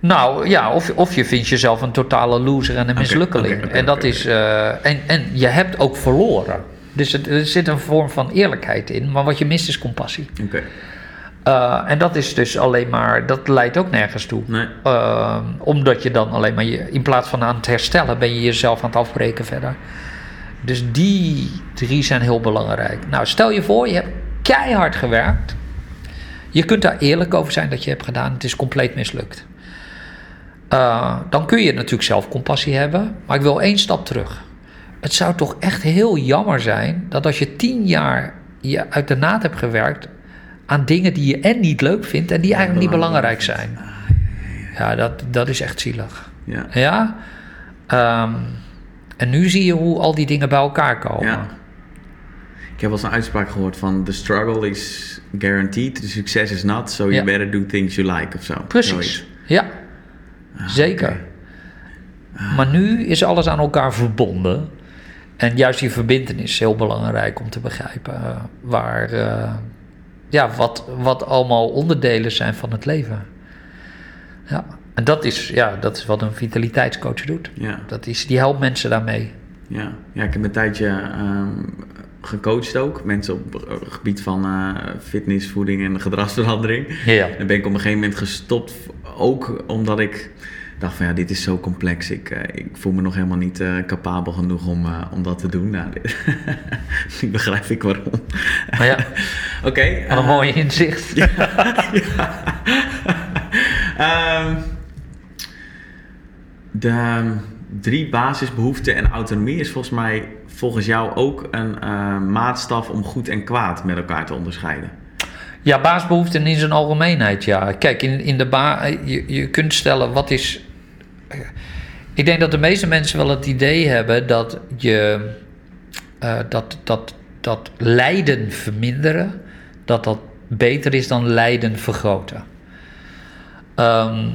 Nou ja, of, of je vindt jezelf een totale loser en een mislukkeling. en dat is. eh, en, en je hebt ook verloren. Dus het, er zit een vorm van eerlijkheid in, maar wat je mist is compassie. Oké, Eh, en dat is dus alleen maar. Dat leidt ook nergens toe. nee. Eh, omdat je dan alleen maar. Je, in plaats van aan het herstellen, ben je jezelf aan het afbreken verder. Dus die drie zijn heel belangrijk. Nou, stel je voor, je hebt keihard gewerkt. Je kunt daar eerlijk over zijn dat je hebt gedaan. Het is compleet mislukt. Eh, dan kun je natuurlijk zelf compassie hebben. Maar ik wil één stap terug. Het zou toch echt heel jammer zijn dat als je tien jaar je uit de naad hebt gewerkt aan dingen die je en niet leuk vindt en die eigenlijk niet belangrijk zijn. Ja, dat, dat is echt zielig. Ja. Ja. Ehm, en nu zie je hoe al die dingen bij elkaar komen. Ja. Ik heb wel eens een uitspraak gehoord van the struggle is guaranteed, the success is not, so you Ja. better do things you like of zo. Precies. Ja, zeker. oké. Maar nu is alles aan elkaar verbonden. En juist die verbindenis is heel belangrijk om te begrijpen eh, waar, eh, ja, wat, wat allemaal onderdelen zijn van het leven. Ja, en dat is, ja, dat is wat een vitaliteitscoach doet. Ja. Dat is, die helpt mensen daarmee. Ja. ja, ik heb een tijdje ehm, gecoacht ook. Mensen op het gebied van eh, fitness, voeding en gedragsverandering. Ja. Dan ben ik op een gegeven moment gestopt. Ook omdat ik dacht van ja, dit is zo complex. Ik, eh, ik voel me nog helemaal niet eh, capabel genoeg om, om dat te doen. Nou, dit- nu begrijp ik waarom. Maar ja, Oké. wat een mooi inzicht. Ehm, de ehm, drie basisbehoeften en autonomie is volgens mij volgens jou ook een eh, maatstaf om goed en kwaad met elkaar te onderscheiden. Ja, baasbehoeften in zijn algemeenheid, ja. Kijk, in, in de ba je, je kunt stellen, wat is... Ik denk dat de meeste mensen wel het idee hebben dat je eh, dat, dat, dat lijden verminderen, dat dat beter is dan lijden vergroten. Ehm,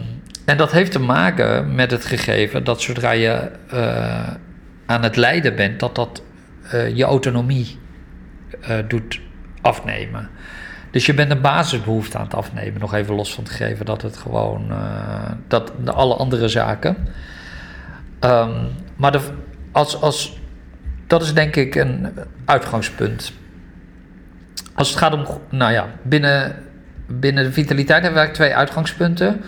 en dat heeft te maken met het gegeven dat zodra je aan het lijden bent, dat dat uh, je autonomie uh, doet afnemen. Dus je bent een basisbehoefte aan het afnemen. Nog even los van het gegeven dat het gewoon. dat alle andere zaken. Um, maar de, als, als, dat is denk ik een uitgangspunt. Als het gaat om. Nou ja, binnen, binnen de vitaliteit hebben we eigenlijk twee uitgangspunten.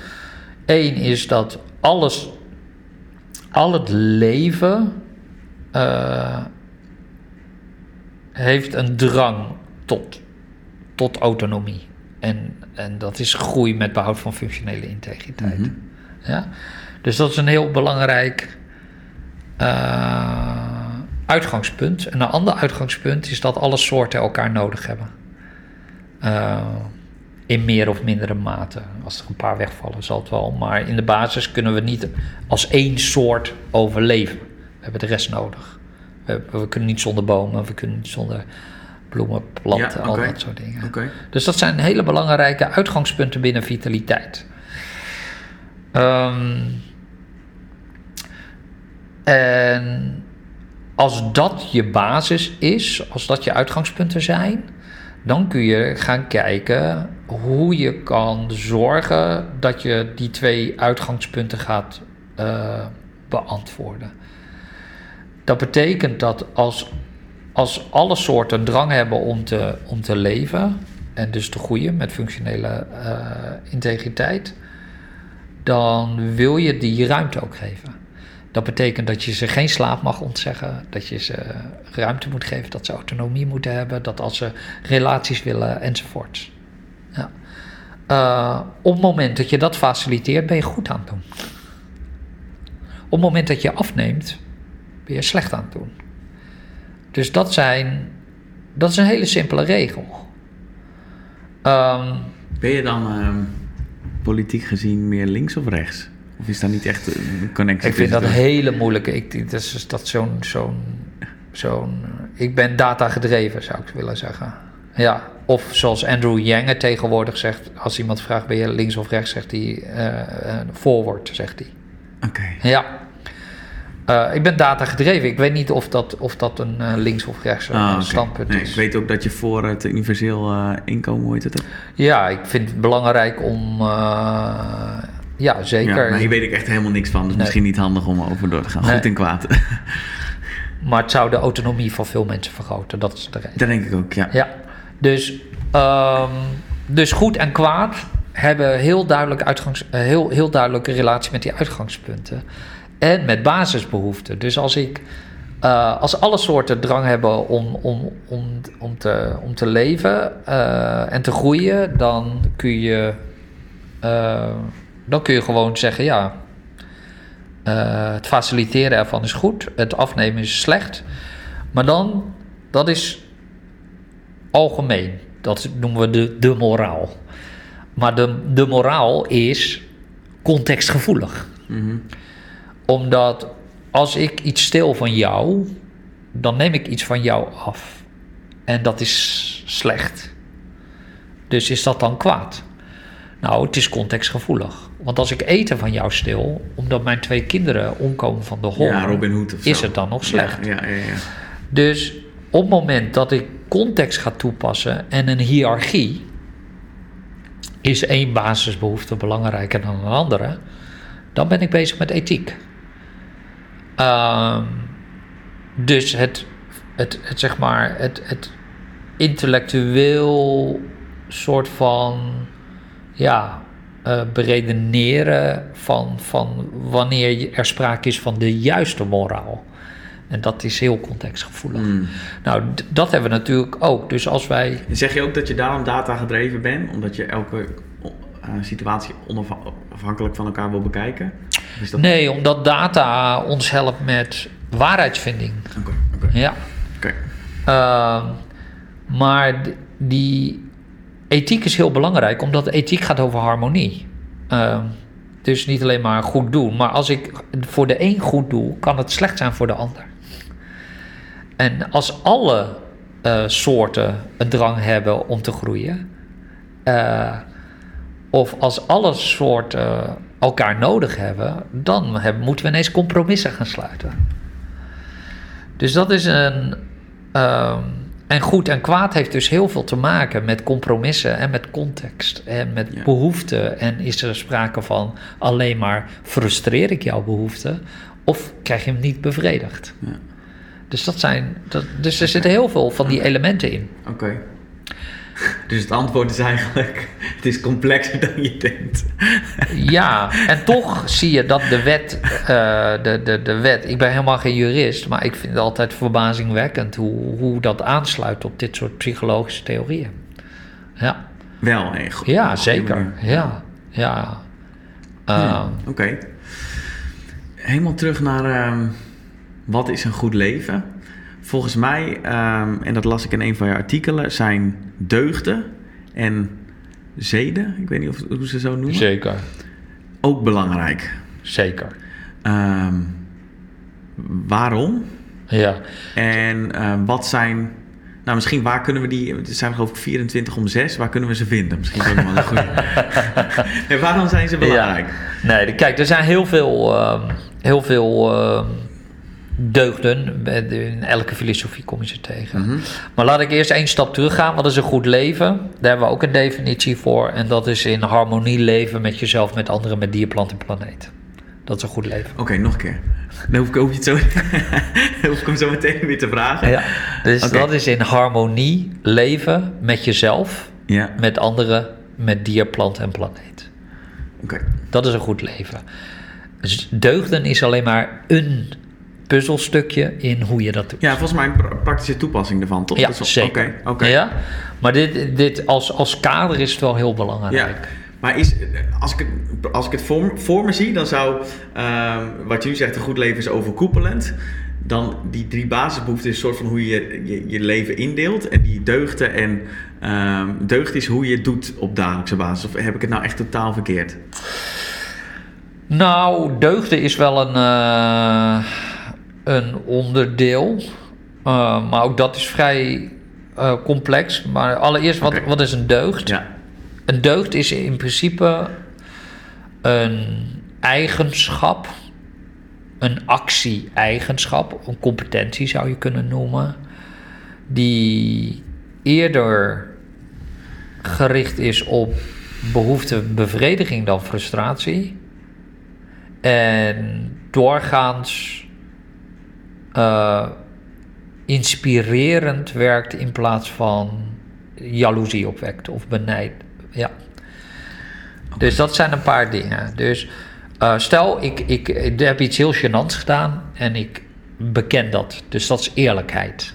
Eén is dat alles, al het leven uh, heeft een drang tot, tot autonomie. En, en dat is groei met behoud van functionele integriteit. Mm-hmm. ja? Dus dat is een heel belangrijk uh, uitgangspunt. En een ander uitgangspunt is dat alle soorten elkaar nodig hebben. Uh, in meer of mindere mate. Als er een paar wegvallen, zal het wel. Maar in de basis kunnen we niet als één soort overleven. We hebben de rest nodig. We, we kunnen niet zonder bomen, we kunnen niet zonder bloemen, planten, al dat soort dingen. Okay. Dus dat zijn hele belangrijke uitgangspunten binnen vitaliteit. Um, en als dat je basis is, als dat je uitgangspunten zijn, dan kun je gaan kijken hoe je kan zorgen dat je die twee uitgangspunten gaat uh, beantwoorden. Dat betekent dat als, als alle soorten drang hebben om te, om te leven en dus te groeien met functionele uh, integriteit, dan wil je die ruimte ook geven. Dat betekent dat je ze geen slaap mag ontzeggen, dat je ze ruimte moet geven, dat ze autonomie moeten hebben, dat als ze relaties willen enzovoort. Ja. Uh, op het moment dat je dat faciliteert, ben je goed aan het doen. Op het moment dat je afneemt, ben je slecht aan het doen. Dus dat zijn, dat is een hele simpele regel. Um, ben je dan uh, politiek gezien meer links of rechts? Of is daar niet echt een connectie? Ik vind dat een hele moeilijke. Ik, dat is dat zo'n, zo'n, zo'n. Ik ben data gedreven, zou ik willen zeggen. Ja, of zoals Andrew Yang het tegenwoordig zegt, als iemand vraagt ben je links of rechts, zegt hij uh, forward, zegt hij. Oké. Ja. Uh, ik ben data gedreven. Ik weet niet of dat, of dat een uh, links of rechts ah, okay. standpunt nee, is. Ik weet ook dat je voor het universeel uh, inkomen, heet het ook? Ja, ik vind het belangrijk om. ja, zeker. Ja, maar hier weet ik echt helemaal niks van. Dus nee. misschien niet handig om over door te gaan. Nee. Goed en kwaad. maar het zou de autonomie van veel mensen vergroten. Dat is de reden. Dat denk ik ook, ja. Ja. Dus, um, dus goed en kwaad hebben heel, duidelijk uitgangs, heel, heel duidelijke relatie met die uitgangspunten. En met basisbehoeften. Dus als ik. Uh, als alle soorten drang hebben om, om, om, om, te, om te leven uh, en te groeien, dan kun je, uh, dan kun je gewoon zeggen: ja, het faciliteren ervan is goed, het afnemen is slecht. Maar dan, dat is algemeen. Dat noemen we de, de moraal. Maar de, de moraal is contextgevoelig. Mm-hmm. Omdat als ik iets stil van jou, dan neem ik iets van jou af. En dat is slecht. Dus is dat dan kwaad? Nou, het is contextgevoelig. Want als ik eten van jou stil, omdat mijn twee kinderen omkomen van de honger, ja, is het dan nog slecht. Ja, ja, ja, ja. Dus op het moment dat ik context ga toepassen en een hiërarchie, is één basisbehoefte belangrijker dan een andere, dan ben ik bezig met ethiek. Uh, dus het, het, het, zeg maar, het, het intellectueel soort van, ja, uh, beredeneren van, van wanneer er sprake is van de juiste moraal. En dat is heel contextgevoelig. Mm. Nou, dat hebben we natuurlijk ook. Dus als wij. Zeg je ook dat je daarom data gedreven bent? Omdat je elke uh, situatie onafhankelijk van elkaar wil bekijken? Dat... Nee, omdat data ons helpt met waarheidsvinding. Oké, oké. Ja. Oké. Uh, maar die ethiek is heel belangrijk, omdat ethiek gaat over harmonie. Uh, dus niet alleen maar goed doen, maar als ik voor de een goed doe, kan het slecht zijn voor de ander. En als alle eh, soorten een drang hebben om te groeien, eh, of als alle soorten elkaar nodig hebben, dan hebben, moeten we ineens compromissen gaan sluiten. Dus dat is een. ehm, en goed en kwaad heeft dus heel veel te maken met compromissen en met context en met Ja. behoeften. En is er sprake van alleen maar frustreer ik jouw behoefte of krijg je hem niet bevredigd? Ja. Dus, dat zijn, dat, dus er zitten heel veel van die elementen in. Oké. Dus het antwoord is eigenlijk: het is complexer dan je denkt. Ja, en toch zie je dat de wet, eh, de, de, de wet, ik ben helemaal geen jurist, maar ik vind het altijd verbazingwekkend hoe, hoe dat aansluit op dit soort psychologische theorieën. Ja, Wel, nee. goed. ja zeker. Ja, ja. Uh, Oké. Helemaal terug naar ehm, wat is een goed leven? Volgens mij, ehm, en dat las ik in een van je artikelen, zijn deugden en zeden, ik weet niet of, hoe ze zo noemen, Zeker, ook belangrijk. zeker. Ehm, waarom? Ja, En ehm, wat zijn, nou misschien waar kunnen we die, het zijn geloof ik 24 om 6, waar kunnen we ze vinden? Misschien is ook wel een goede. nee, waarom zijn ze belangrijk? Ja. Nee, kijk, er zijn heel veel, heel veel deugden. In elke filosofie kom je ze tegen. Mhm. Maar laat ik eerst één stap teruggaan. Wat is een goed leven? Daar hebben we ook een definitie voor. En dat is in harmonie leven met jezelf, met anderen, met dier, plant en planeet. Dat is een goed leven. Oké, nog een keer. Dan hoef ik, je het zo, dan hoef ik hem zo meteen weer te vragen. Ja, dus dat is in harmonie leven met jezelf, Ja, met anderen, met dier, plant en planeet. oké. Dat is een goed leven. Dus deugden is alleen maar een puzzelstukje in hoe je dat doet. Ja, volgens mij een pra- praktische toepassing ervan, toch? Ja, is- zeker. Oké, oké. Ja? Maar dit, dit als, als kader is het wel heel belangrijk. Ja, maar is, als ik het, als ik het voor, voor me zie, dan zou ehm, wat je nu zegt, een goed leven is overkoepelend. Dan die drie basisbehoeften is een soort van hoe je je, je leven indeelt. En die deugden en ehm, deugd is hoe je het doet op dagelijkse basis. Of heb ik het nou echt totaal verkeerd? Nou, deugden is wel een, eh, een onderdeel. Uh, maar ook dat is vrij uh, complex. Maar allereerst, wat, wat is een deugd? Ja, Een deugd is in principe een eigenschap, een actie-eigenschap, een competentie zou je kunnen noemen, die eerder gericht is op behoeftebevrediging dan frustratie. En doorgaans eh, inspirerend werkt in plaats van jaloezie opwekt of benijd. Ja. Dus dat zijn een paar dingen. Dus eh, stel, ik, ik, ik heb iets heel gênants gedaan en ik beken dat. Dus dat is eerlijkheid.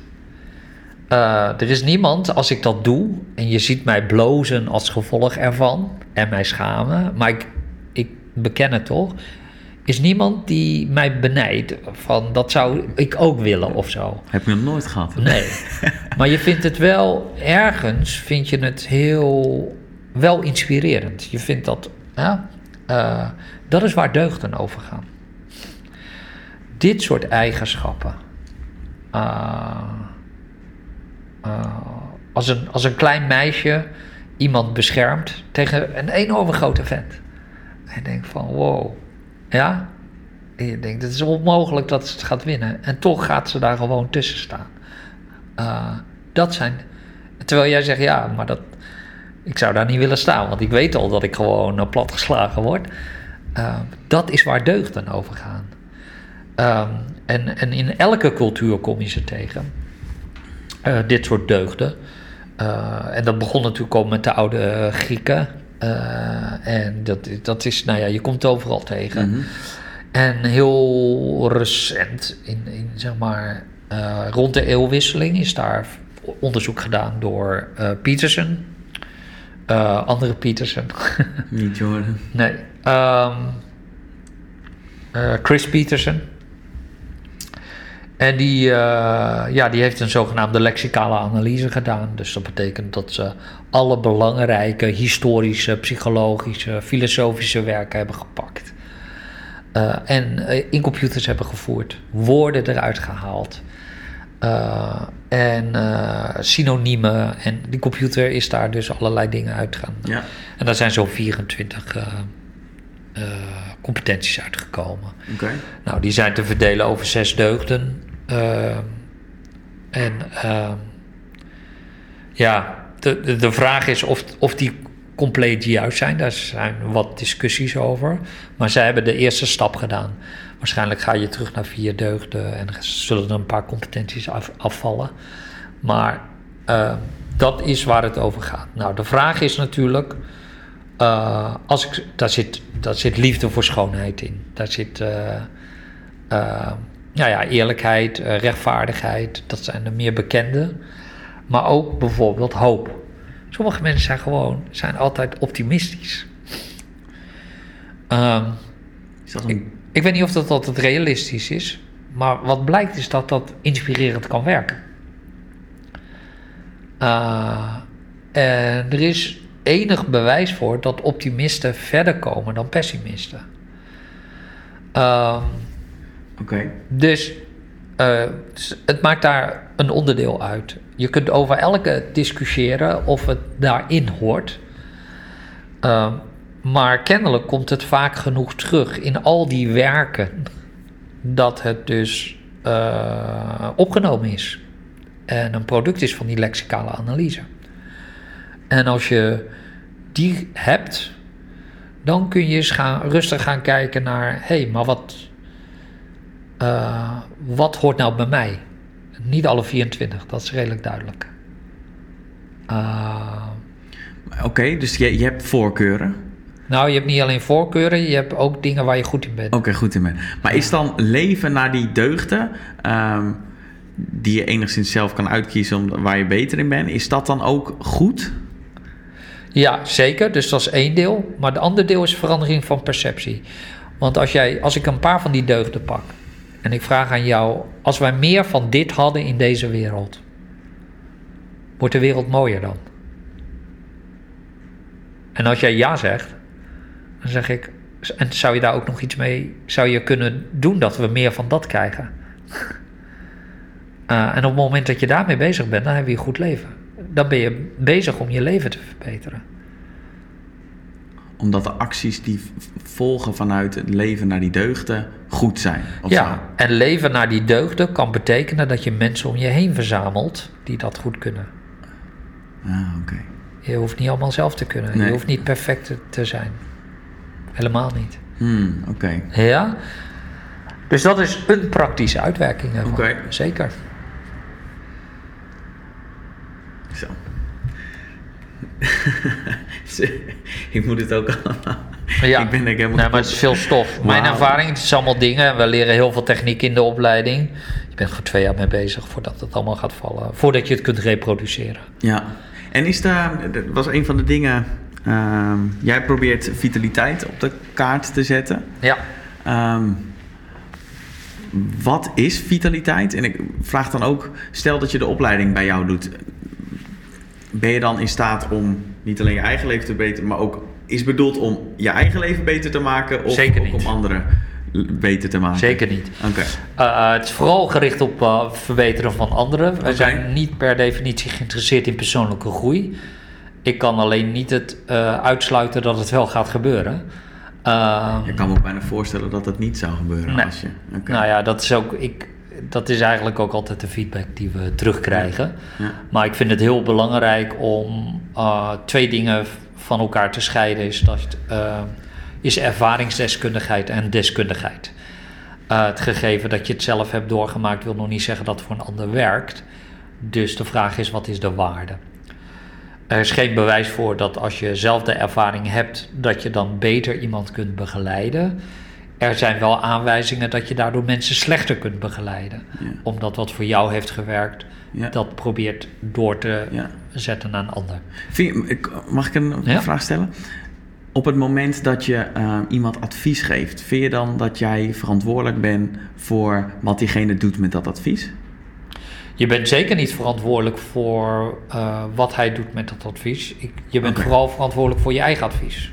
Eh, er is niemand, als ik dat doe en je ziet mij blozen als gevolg ervan en mij schamen, maar ik, ik beken het toch, is niemand die mij benijdt van dat zou ik ook willen of zo. heb je nog nooit gehad. Nee. maar je vindt het wel ergens, vind je het heel wel inspirerend. Je vindt dat, ja, eh, dat is waar deugden over gaan. Dit soort eigenschappen. eh, eh, als, een, als een klein meisje iemand beschermt tegen een enorme grote vent. En je denkt van wow, ja. Je denkt, het is onmogelijk dat ze het gaat winnen. En toch gaat ze daar gewoon tussen staan. Uh, dat zijn. Terwijl jij zegt, ja, maar dat, ik zou daar niet willen staan, want ik weet al dat ik gewoon uh, platgeslagen word. Uh, dat is waar deugden over gaan. Um, en, en in elke cultuur kom je ze tegen. Dit soort deugden. En dat begon natuurlijk al met de oude Grieken. Uh, en dat, dat is, nou ja, je komt het overal tegen. Mhm. En heel recent, in, in zeg maar uh, rond de eeuwwisseling, is daar onderzoek gedaan door uh, Peterson. Andere Peterson. Niet Jordan. nee. Um, Chris Peterson. En die, uh, ja, die heeft een zogenaamde lexicale analyse gedaan. Dus dat betekent dat ze alle belangrijke historische, psychologische, filosofische werken hebben gepakt. Uh, en uh, in computers hebben gevoerd, woorden eruit gehaald. Uh, en uh, synoniemen. En die computer is daar dus allerlei dingen uit gaan. Ja. En daar zijn zo'n 24 uh, competenties uitgekomen. Oké. Nou, die zijn te verdelen over zes deugden. En ja, de, de, vraag is of, of die compleet juist zijn. Daar zijn wat discussies over. Maar zij hebben de eerste stap gedaan. Waarschijnlijk ga je terug naar vier deugden en zullen er een paar competenties af, afvallen. Maar uh, dat is waar het over gaat. Nou, de vraag is natuurlijk. Uh, als ik, daar, zit, daar zit liefde voor schoonheid in. Daar zit uh, nou ja, eerlijkheid, rechtvaardigheid. Dat zijn de meer bekende. Maar ook bijvoorbeeld hoop. Sommige mensen zijn gewoon zijn altijd optimistisch. Um, is dat een ik weet niet of dat altijd realistisch is, maar wat blijkt is dat dat inspirerend kan werken. Uh, en er is enig bewijs voor dat optimisten verder komen dan pessimisten. Uh, Dus uh, het maakt daar een onderdeel uit. Je kunt over elke discussiëren of het daarin hoort. Uh, maar kennelijk komt het vaak genoeg terug in al die werken dat het dus uh, opgenomen is. En een product is van die lexicale analyse. En als je die hebt, dan kun je eens gaan, rustig gaan kijken naar: hé, hey, maar wat, uh, wat hoort nou bij mij? Niet alle 24, dat is redelijk duidelijk. Uh, Oké, okay, dus je, je hebt voorkeuren. Nou, je hebt niet alleen voorkeuren, je hebt ook dingen waar je goed in bent. Oké, okay, goed in bent. Maar is dan leven naar die deugden, um, die je enigszins zelf kan uitkiezen om, waar je beter in bent, is dat dan ook goed? Ja, zeker. Dus dat is één deel. Maar het andere deel is verandering van perceptie. Want als, jij, als ik een paar van die deugden pak en ik vraag aan jou: als wij meer van dit hadden in deze wereld, wordt de wereld mooier dan? En als jij ja zegt, dan zeg ik, en zou je daar ook nog iets mee, zou je kunnen doen dat we meer van dat krijgen? uh, en op het moment dat je daarmee bezig bent, dan heb je een goed leven. Dan ben je bezig om je leven te verbeteren. Omdat de acties die volgen vanuit het leven naar die deugden goed zijn. ja, zo. en leven naar die deugden kan betekenen dat je mensen om je heen verzamelt die dat goed kunnen. Ah, oké. Je hoeft niet allemaal zelf te kunnen. Nee. Je hoeft niet perfect te zijn. Helemaal niet. Hmm, oké. Ja? Dus dat is een praktische uitwerking ervan. Oké. Zeker. Zo. ik moet het ook allemaal. Ja, ik ben helemaal nee, maar het is veel stof. Mijn ervaring, het is allemaal dingen. We leren heel veel techniek in de opleiding. Je bent er twee jaar mee bezig voordat het allemaal gaat vallen. Voordat je het kunt reproduceren. Ja. En is daar, dat was een van de dingen. Uh, jij probeert vitaliteit op de kaart te zetten. Ja. Um, wat is vitaliteit? En ik vraag dan ook, stel dat je de opleiding bij jou doet. Ben je dan in staat om niet alleen je eigen leven te beteren, maar ook is bedoeld om je eigen leven beter te maken? Of Zeker ook niet. om anderen beter te maken? Zeker niet. Oké. Uh, het is vooral gericht op uh, verbeteren van anderen. We zijn niet per definitie geïnteresseerd in persoonlijke groei. Ik kan alleen niet het uh, uitsluiten dat het wel gaat gebeuren. Je kan me ook bijna voorstellen dat het niet zou gebeuren Nee. als je. Nou ja, dat is ook. Ik, dat is eigenlijk ook altijd de feedback die we terugkrijgen. Ja. Maar ik vind het heel belangrijk om uh, twee dingen van elkaar te scheiden. Is, dat, uh, is ervaringsdeskundigheid en deskundigheid. Uh, het gegeven dat je het zelf hebt doorgemaakt wil nog niet zeggen dat het voor een ander werkt. Dus de vraag is, wat is de waarde? Er is geen bewijs voor dat als je zelf de ervaring hebt, dat je dan beter iemand kunt begeleiden. Er zijn wel aanwijzingen dat je daardoor mensen slechter kunt begeleiden. Ja. Omdat wat voor jou heeft gewerkt, Ja. dat probeert door te Ja. zetten naar een ander. Je- mag ik een vraag stellen? Op het moment dat je uh, iemand advies geeft, vind je dan dat jij verantwoordelijk bent voor wat diegene doet met dat advies? Je bent zeker niet verantwoordelijk voor uh, wat hij doet met dat advies. Ik, je bent vooral verantwoordelijk voor je eigen advies.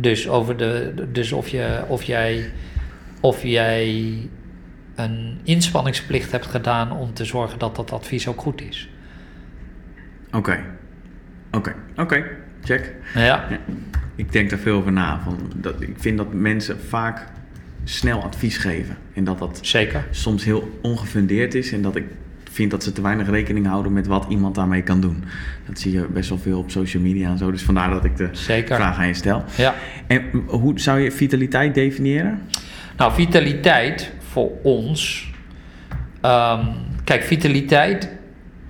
Dus, over de, dus of, je, of jij, of jij een inspanningsplicht hebt gedaan om te zorgen dat dat advies ook goed is. Oké. Oké. Oké. Check. Ja. Ja. Ik denk daar veel over na. Van dat, ik vind dat mensen vaak snel advies geven. En dat dat Zeker. soms heel ongefundeerd is. En dat ik vind dat ze te weinig rekening houden met wat iemand daarmee kan doen. Dat zie je best wel veel op social media en zo. Dus vandaar dat ik de Zeker. vraag aan je stel. Ja. En hoe zou je vitaliteit definiëren? Nou, vitaliteit voor ons. ehm, kijk, vitaliteit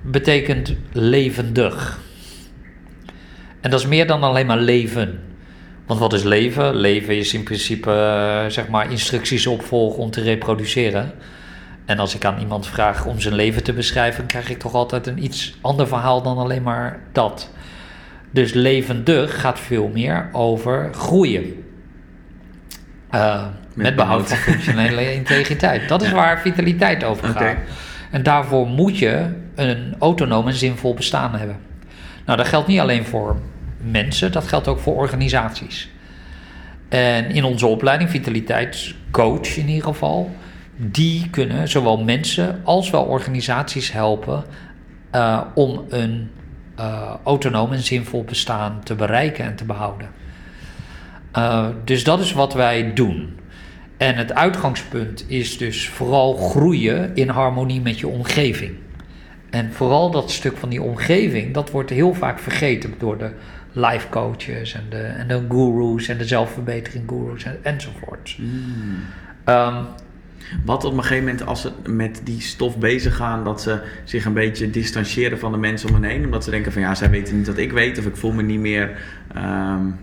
betekent levendig. En dat is meer dan alleen maar leven. Want wat is leven? Leven is in principe eh, zeg maar instructies opvolgen om te reproduceren. En als ik aan iemand vraag om zijn leven te beschrijven, krijg ik toch altijd een iets ander verhaal dan alleen maar dat. Dus levendig gaat veel meer over groeien. Eh, met, behoud van functionele integriteit. Dat is waar vitaliteit over gaat. En daarvoor moet je een autonoom en zinvol bestaan hebben. Nou, dat geldt niet alleen voor mensen, dat geldt ook voor organisaties. En in onze opleiding, vitaliteitscoach in ieder geval, die kunnen zowel mensen als wel organisaties helpen eh, om een eh, autonoom en zinvol bestaan te bereiken en te behouden. Uh, dus dat is wat wij doen. En het uitgangspunt is dus vooral groeien in harmonie met je omgeving. En vooral dat stuk van die omgeving, dat wordt heel vaak vergeten door de life coaches en de, en de gurus en de zelfverbetering gurus en, enzovoort. Hmm. Um, Wat op een gegeven moment als ze met die stof bezig gaan, dat ze zich een beetje distancieren van de mensen om hen heen. Omdat ze denken van ja, zij weten niet wat ik weet of ik voel me niet meer... Um,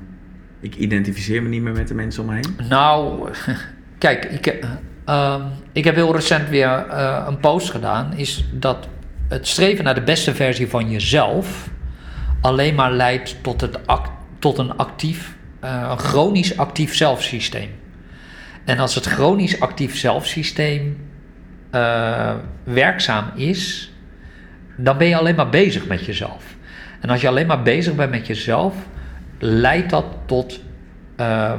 ik identificeer me niet meer met de mensen om me heen. Nou, kijk, ik, uh, ik heb heel recent weer uh, een post gedaan. Is dat het streven naar de beste versie van jezelf alleen maar leidt tot, het tot een actief, uh, een chronisch actief zelfsysteem. En als het chronisch actief zelfsysteem uh, werkzaam is, dan ben je alleen maar bezig met jezelf. En als je alleen maar bezig bent met jezelf, leidt dat tot. Uh,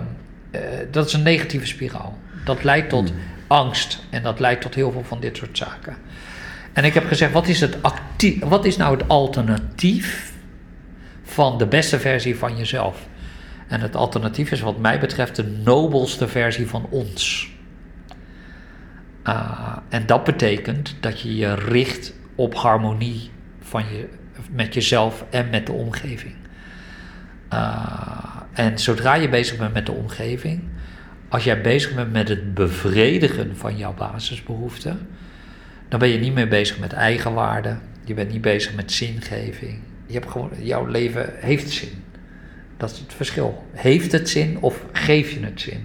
uh, dat is een negatieve spiraal. Dat leidt tot hmm. angst en dat leidt tot heel veel van dit soort zaken. En ik heb gezegd: wat is, het actief, wat is nou het alternatief van de beste versie van jezelf? En het alternatief is, wat mij betreft, de nobelste versie van ons. Uh, en dat betekent dat je je richt op harmonie van je, met jezelf en met de omgeving. Uh, en zodra je bezig bent met de omgeving, als jij bezig bent met het bevredigen van jouw basisbehoeften, dan ben je niet meer bezig met eigenwaarde. Je bent niet bezig met zingeving. Je hebt gewoon, jouw leven heeft zin. Dat is het verschil. Heeft het zin of geef je het zin?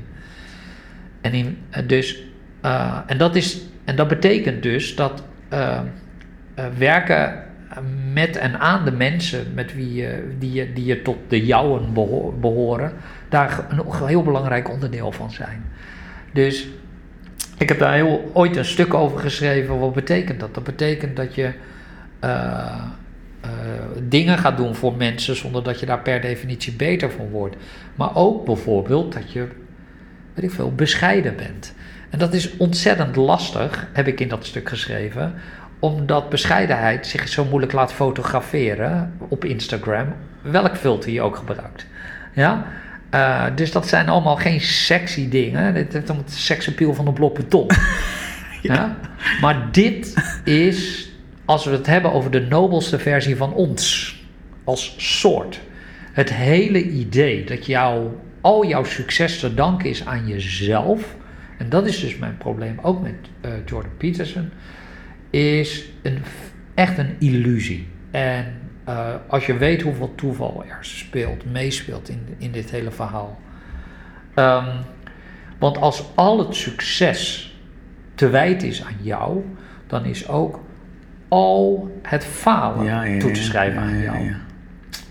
En, in, dus, uh, en, dat, is, en dat betekent dus dat uh, werken met en aan de mensen met wie je, die, je, die je tot de jouwen behoren, daar een heel belangrijk onderdeel van zijn. Dus ik heb daar heel, ooit een stuk over geschreven. Wat betekent dat? Dat betekent dat je uh, dingen gaat doen voor mensen zonder dat je daar per definitie beter van wordt. Maar ook bijvoorbeeld dat je, weet ik veel, bescheiden bent. En dat is ontzettend lastig, heb ik in dat stuk geschreven, omdat bescheidenheid zich zo moeilijk laat fotograferen op Instagram, welk filter je ook gebruikt. Ja? Uh, dus dat zijn allemaal geen sexy dingen. Dit is het seksappeal van de blok beton. ja. ja. Maar dit is, als we het hebben over de nobelste versie van ons als soort. Het hele idee dat jou, al jouw succes te danken is aan jezelf. En dat is dus mijn probleem ook met uh, Jordan Peterson is een, echt een illusie. En uh, als je weet hoeveel toeval er speelt, meespeelt in, in dit hele verhaal. Um, want als al het succes te wijten is aan jou, dan is ook al het falen ja, ja, toe te schrijven aan jou.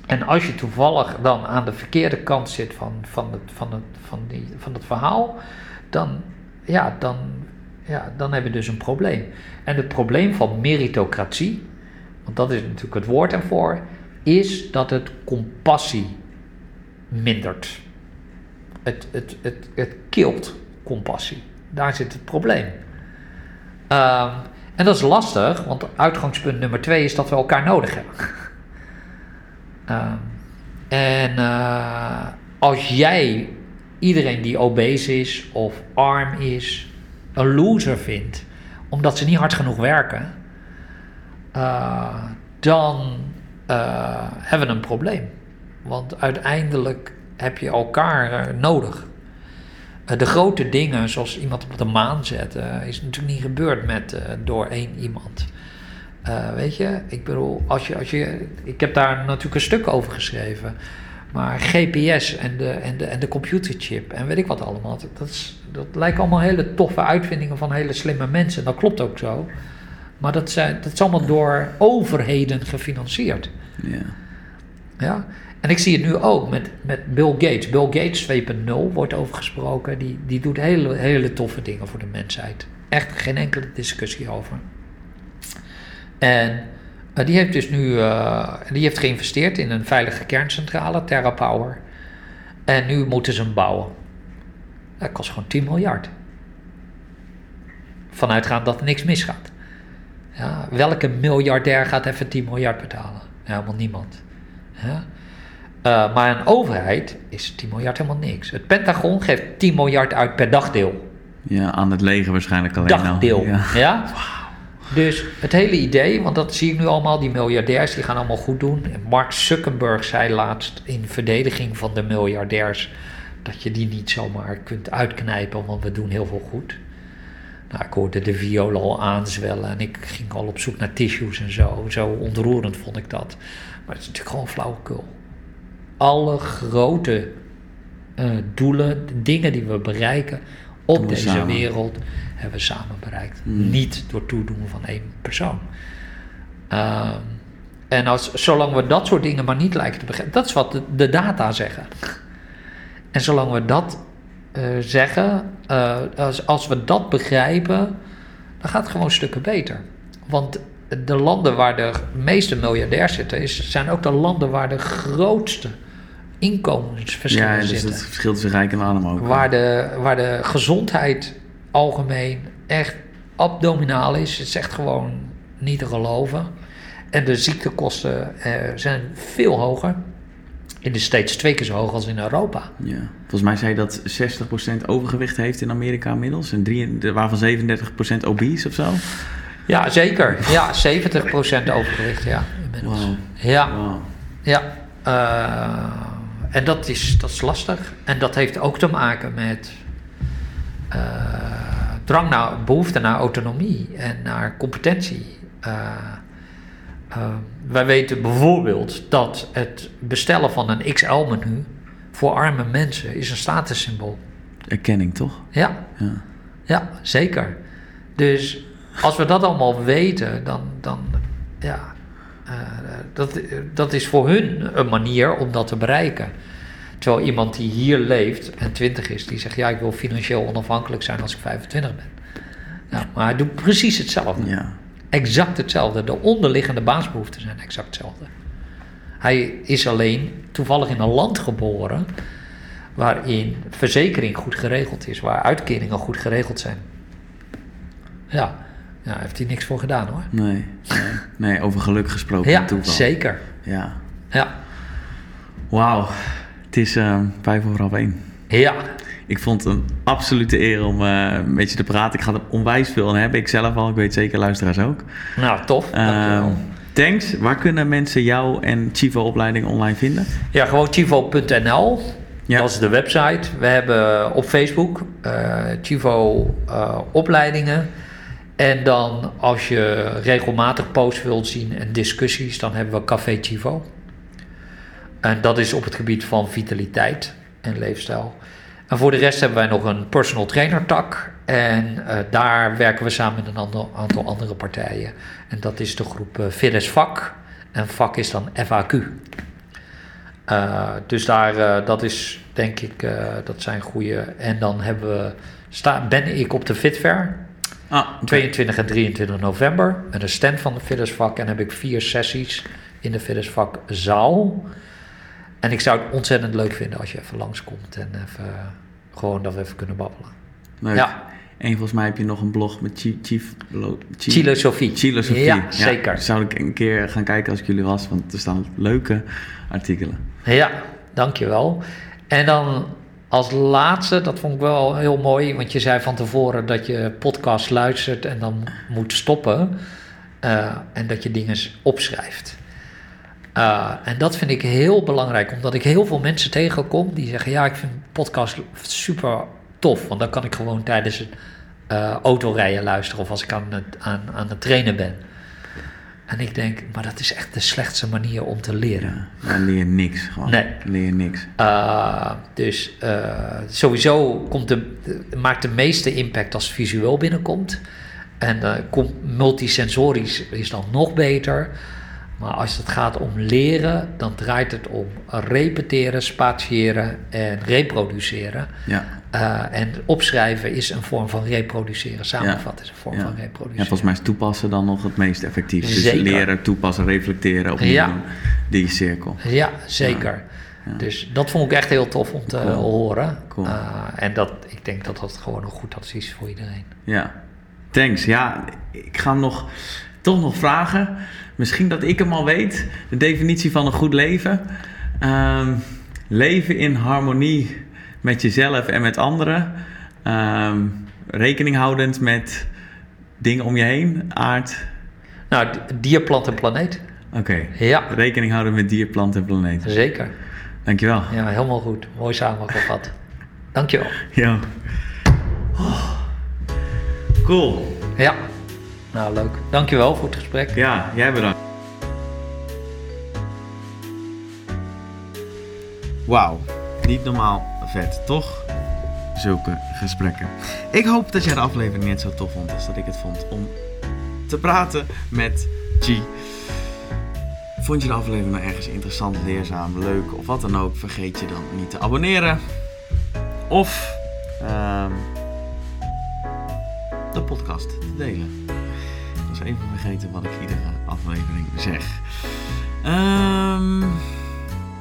En als je toevallig dan aan de verkeerde kant zit van, van, het, van, het, van, die, van het verhaal, dan, ja, dan ja, dan hebben we dus een probleem. En het probleem van meritocratie, want dat is natuurlijk het woord ervoor, is dat het compassie mindert. Het, het, het, het kilt compassie. Daar zit het probleem. Ehm, en dat is lastig, want uitgangspunt nummer twee is dat we elkaar nodig hebben. Ehm, en eh, als jij iedereen die obese is of arm is, een loser vindt, omdat ze niet hard genoeg werken, uh, dan uh, hebben we een probleem. Want uiteindelijk heb je elkaar nodig. De grote dingen, zoals iemand op de maan zetten, is natuurlijk niet gebeurd met, door één iemand. Uh, weet je, ik bedoel, als je, als je, ik heb daar natuurlijk een stuk over geschreven. Maar GPS en de, en de, en de computerchip en weet ik wat allemaal. Dat, dat, is, dat lijken allemaal hele toffe uitvindingen van hele slimme mensen. Dat klopt ook zo. Maar dat, zijn, dat is allemaal door overheden gefinancierd. Ja. ja. En ik zie het nu ook met, met Bill Gates. Bill Gates 2.0 wordt over gesproken. Die, die doet hele, hele toffe dingen voor de mensheid. Echt geen enkele discussie over. En uh, die heeft dus nu uh, die heeft geïnvesteerd in een veilige kerncentrale, TerraPower. En nu moeten ze hem bouwen. Dat kost gewoon 10 miljard. Vanuitgaan dat er niks misgaat. Ja, welke miljardair gaat even 10 miljard betalen? Ja, helemaal niemand. Ja. Uh, maar een overheid is 10 miljard helemaal niks. Het Pentagon geeft 10 miljard uit per dagdeel. Ja, aan het leger waarschijnlijk alleen dagdeel, al. Ja. ja? Dus het hele idee, want dat zie ik nu allemaal, die miljardairs die gaan allemaal goed doen. En Mark Zuckerberg zei laatst in verdediging van de miljardairs dat je die niet zomaar kunt uitknijpen, want we doen heel veel goed. Nou, ik hoorde de violen al aanzwellen en ik ging al op zoek naar tissues en zo. Zo ontroerend vond ik dat. Maar het is natuurlijk gewoon flauwekul. Alle grote uh, doelen, dingen die we bereiken op deze wereld, hebben we samen bereikt. Hmm. Niet door toedoen van één persoon. Uh, en als, zolang we dat soort dingen maar niet lijken te begrijpen, dat is wat de, de data zeggen. En zolang we dat uh, zeggen, uh, als, als we dat begrijpen, dan gaat het gewoon stukken beter. Want de landen waar de meeste miljardairs zitten, is, zijn ook de landen waar de grootste inkomensverschillen ja, dus zitten. Ja, dus het verschil tussen rijk en arm ook. Waar de, waar de gezondheid algemeen echt abdominaal is. Het is echt gewoon niet te geloven. En de ziektekosten uh, zijn veel hoger. In de States twee keer zo hoog als in Europa. Ja. Volgens mij zei je dat 60% overgewicht heeft in Amerika inmiddels. En drie, waarvan 37% obese of zo. Ja, zeker. Ja, 70% overgewicht, ja. Inmiddels. Wow. Ja. Wow. Ja. Uh, en dat is, dat is lastig. En dat heeft ook te maken met uh, drang naar behoefte naar autonomie en naar competentie. Uh, uh, wij weten bijvoorbeeld dat het bestellen van een XL-menu voor arme mensen is een statussymbool. Erkenning, toch? Ja. ja, ja zeker. Dus als we dat allemaal weten, dan, dan ja, dat, dat is voor hun een manier om dat te bereiken. Terwijl iemand die hier leeft en 20 is, die zegt: Ja, ik wil financieel onafhankelijk zijn als ik 25 ben. Ja, maar hij doet precies hetzelfde. Ja. Exact hetzelfde. De onderliggende basisbehoeften zijn exact hetzelfde. Hij is alleen toevallig in een land geboren waarin verzekering goed geregeld is, waar uitkeringen goed geregeld zijn. Ja, ja heeft hij niks voor gedaan hoor. Nee, nee, nee over geluk gesproken. Ja, toeval. zeker. Ja. Ja. Wauw. Het is uh, vijf over half één. Ja. Ik vond het een absolute eer om uh, een beetje te praten. Ik ga er onwijs veel aan hebben. Ik zelf al, ik weet zeker luisteraars ook. Nou, tof. Uh, thanks. Waar kunnen mensen jou en Chivo-opleiding online vinden? Ja, gewoon chivo.nl. Ja. Dat is de website. We hebben op Facebook uh, Chivo opleidingen. En dan als je regelmatig posts wilt zien en discussies, dan hebben we Café Chivo. En dat is op het gebied van vitaliteit en leefstijl. En voor de rest hebben wij nog een personal trainer tak. En uh, daar werken we samen met een aantal andere partijen. En dat is de groep uh, Fitness Vak. En vak is dan FAQ. Eh, dus daar, dat is denk ik, dat zijn goede. En dan hebben we, sta, ben ik op de Fitfair. Ah, 22 en 23 november. Met een stand van de Fitness Vak. En heb ik vier sessies in de Fitness Vak zaal. En ik zou het ontzettend leuk vinden als je even langskomt en even, gewoon dat we even kunnen babbelen. Ja. En volgens mij heb je nog een blog met Chief... Chief, Chief Filosofie. Filosofie. Ja, zeker. Zou ik een keer gaan kijken als ik jullie was, want er staan leuke artikelen. Ja, dankjewel. En dan als laatste, dat vond ik wel heel mooi, want je zei van tevoren dat je podcast luistert en dan moet stoppen eh, en dat je dingen opschrijft. Uh, en dat vind ik heel belangrijk, omdat ik heel veel mensen tegenkom die zeggen: Ja, ik vind podcast super tof, want dan kan ik gewoon tijdens het uh, autorijden luisteren of als ik aan aan, aan het trainen ben. En ik denk, maar dat is echt de slechtste manier om te leren. Ja, dan leer je niks. Gewoon. Nee. Leer je niks. Uh, dus uh, sowieso komt de, maakt de meeste impact als visueel binnenkomt. En uh, komt multisensorisch is dan nog beter. Maar als het gaat om leren, dan draait het om repeteren, spatiëren en reproduceren. Ja. Uh, en opschrijven is een vorm van reproduceren. Samenvatten is een vorm ja. van reproduceren. Ja, volgens mij is toepassen dan nog het meest effectief. Dus Zeker. leren, toepassen, reflecteren, opnieuw Ja. die cirkel. Ja, zeker. Ja. Dus dat vond ik echt heel tof om te Cool. horen. Cool. Uh, en dat, ik denk dat dat gewoon een goed advies is voor iedereen. Ja, thanks. Ja, ik ga hem nog, toch nog vragen. Misschien dat ik hem al weet. De definitie van een goed leven. Ehm, leven in harmonie met jezelf en met anderen. Ehm, rekening houdend met dingen om je heen. Aard. Nou, dier, plant en planeet. Oké. Ja, Rekening houden met dier, plant en planeet. zeker. Dankjewel. Ja, helemaal goed. Mooi samengevat. Dankjewel. Ja. Oh. Cool. Ja, nou leuk. Dankjewel voor het gesprek. Ja, jij bedankt. Wauw, niet normaal vet, toch? Zulke gesprekken. Ik hoop dat jij de aflevering net zo tof vond als dat ik het vond om te praten met G. Vond je de aflevering nou ergens interessant, leerzaam, leuk of wat dan ook? Vergeet je dan niet te abonneren. Of ehm, de podcast te delen. Ik was even vergeten wat ik iedere aflevering zeg. Ehm,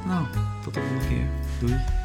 nou, tot de volgende keer. Doei.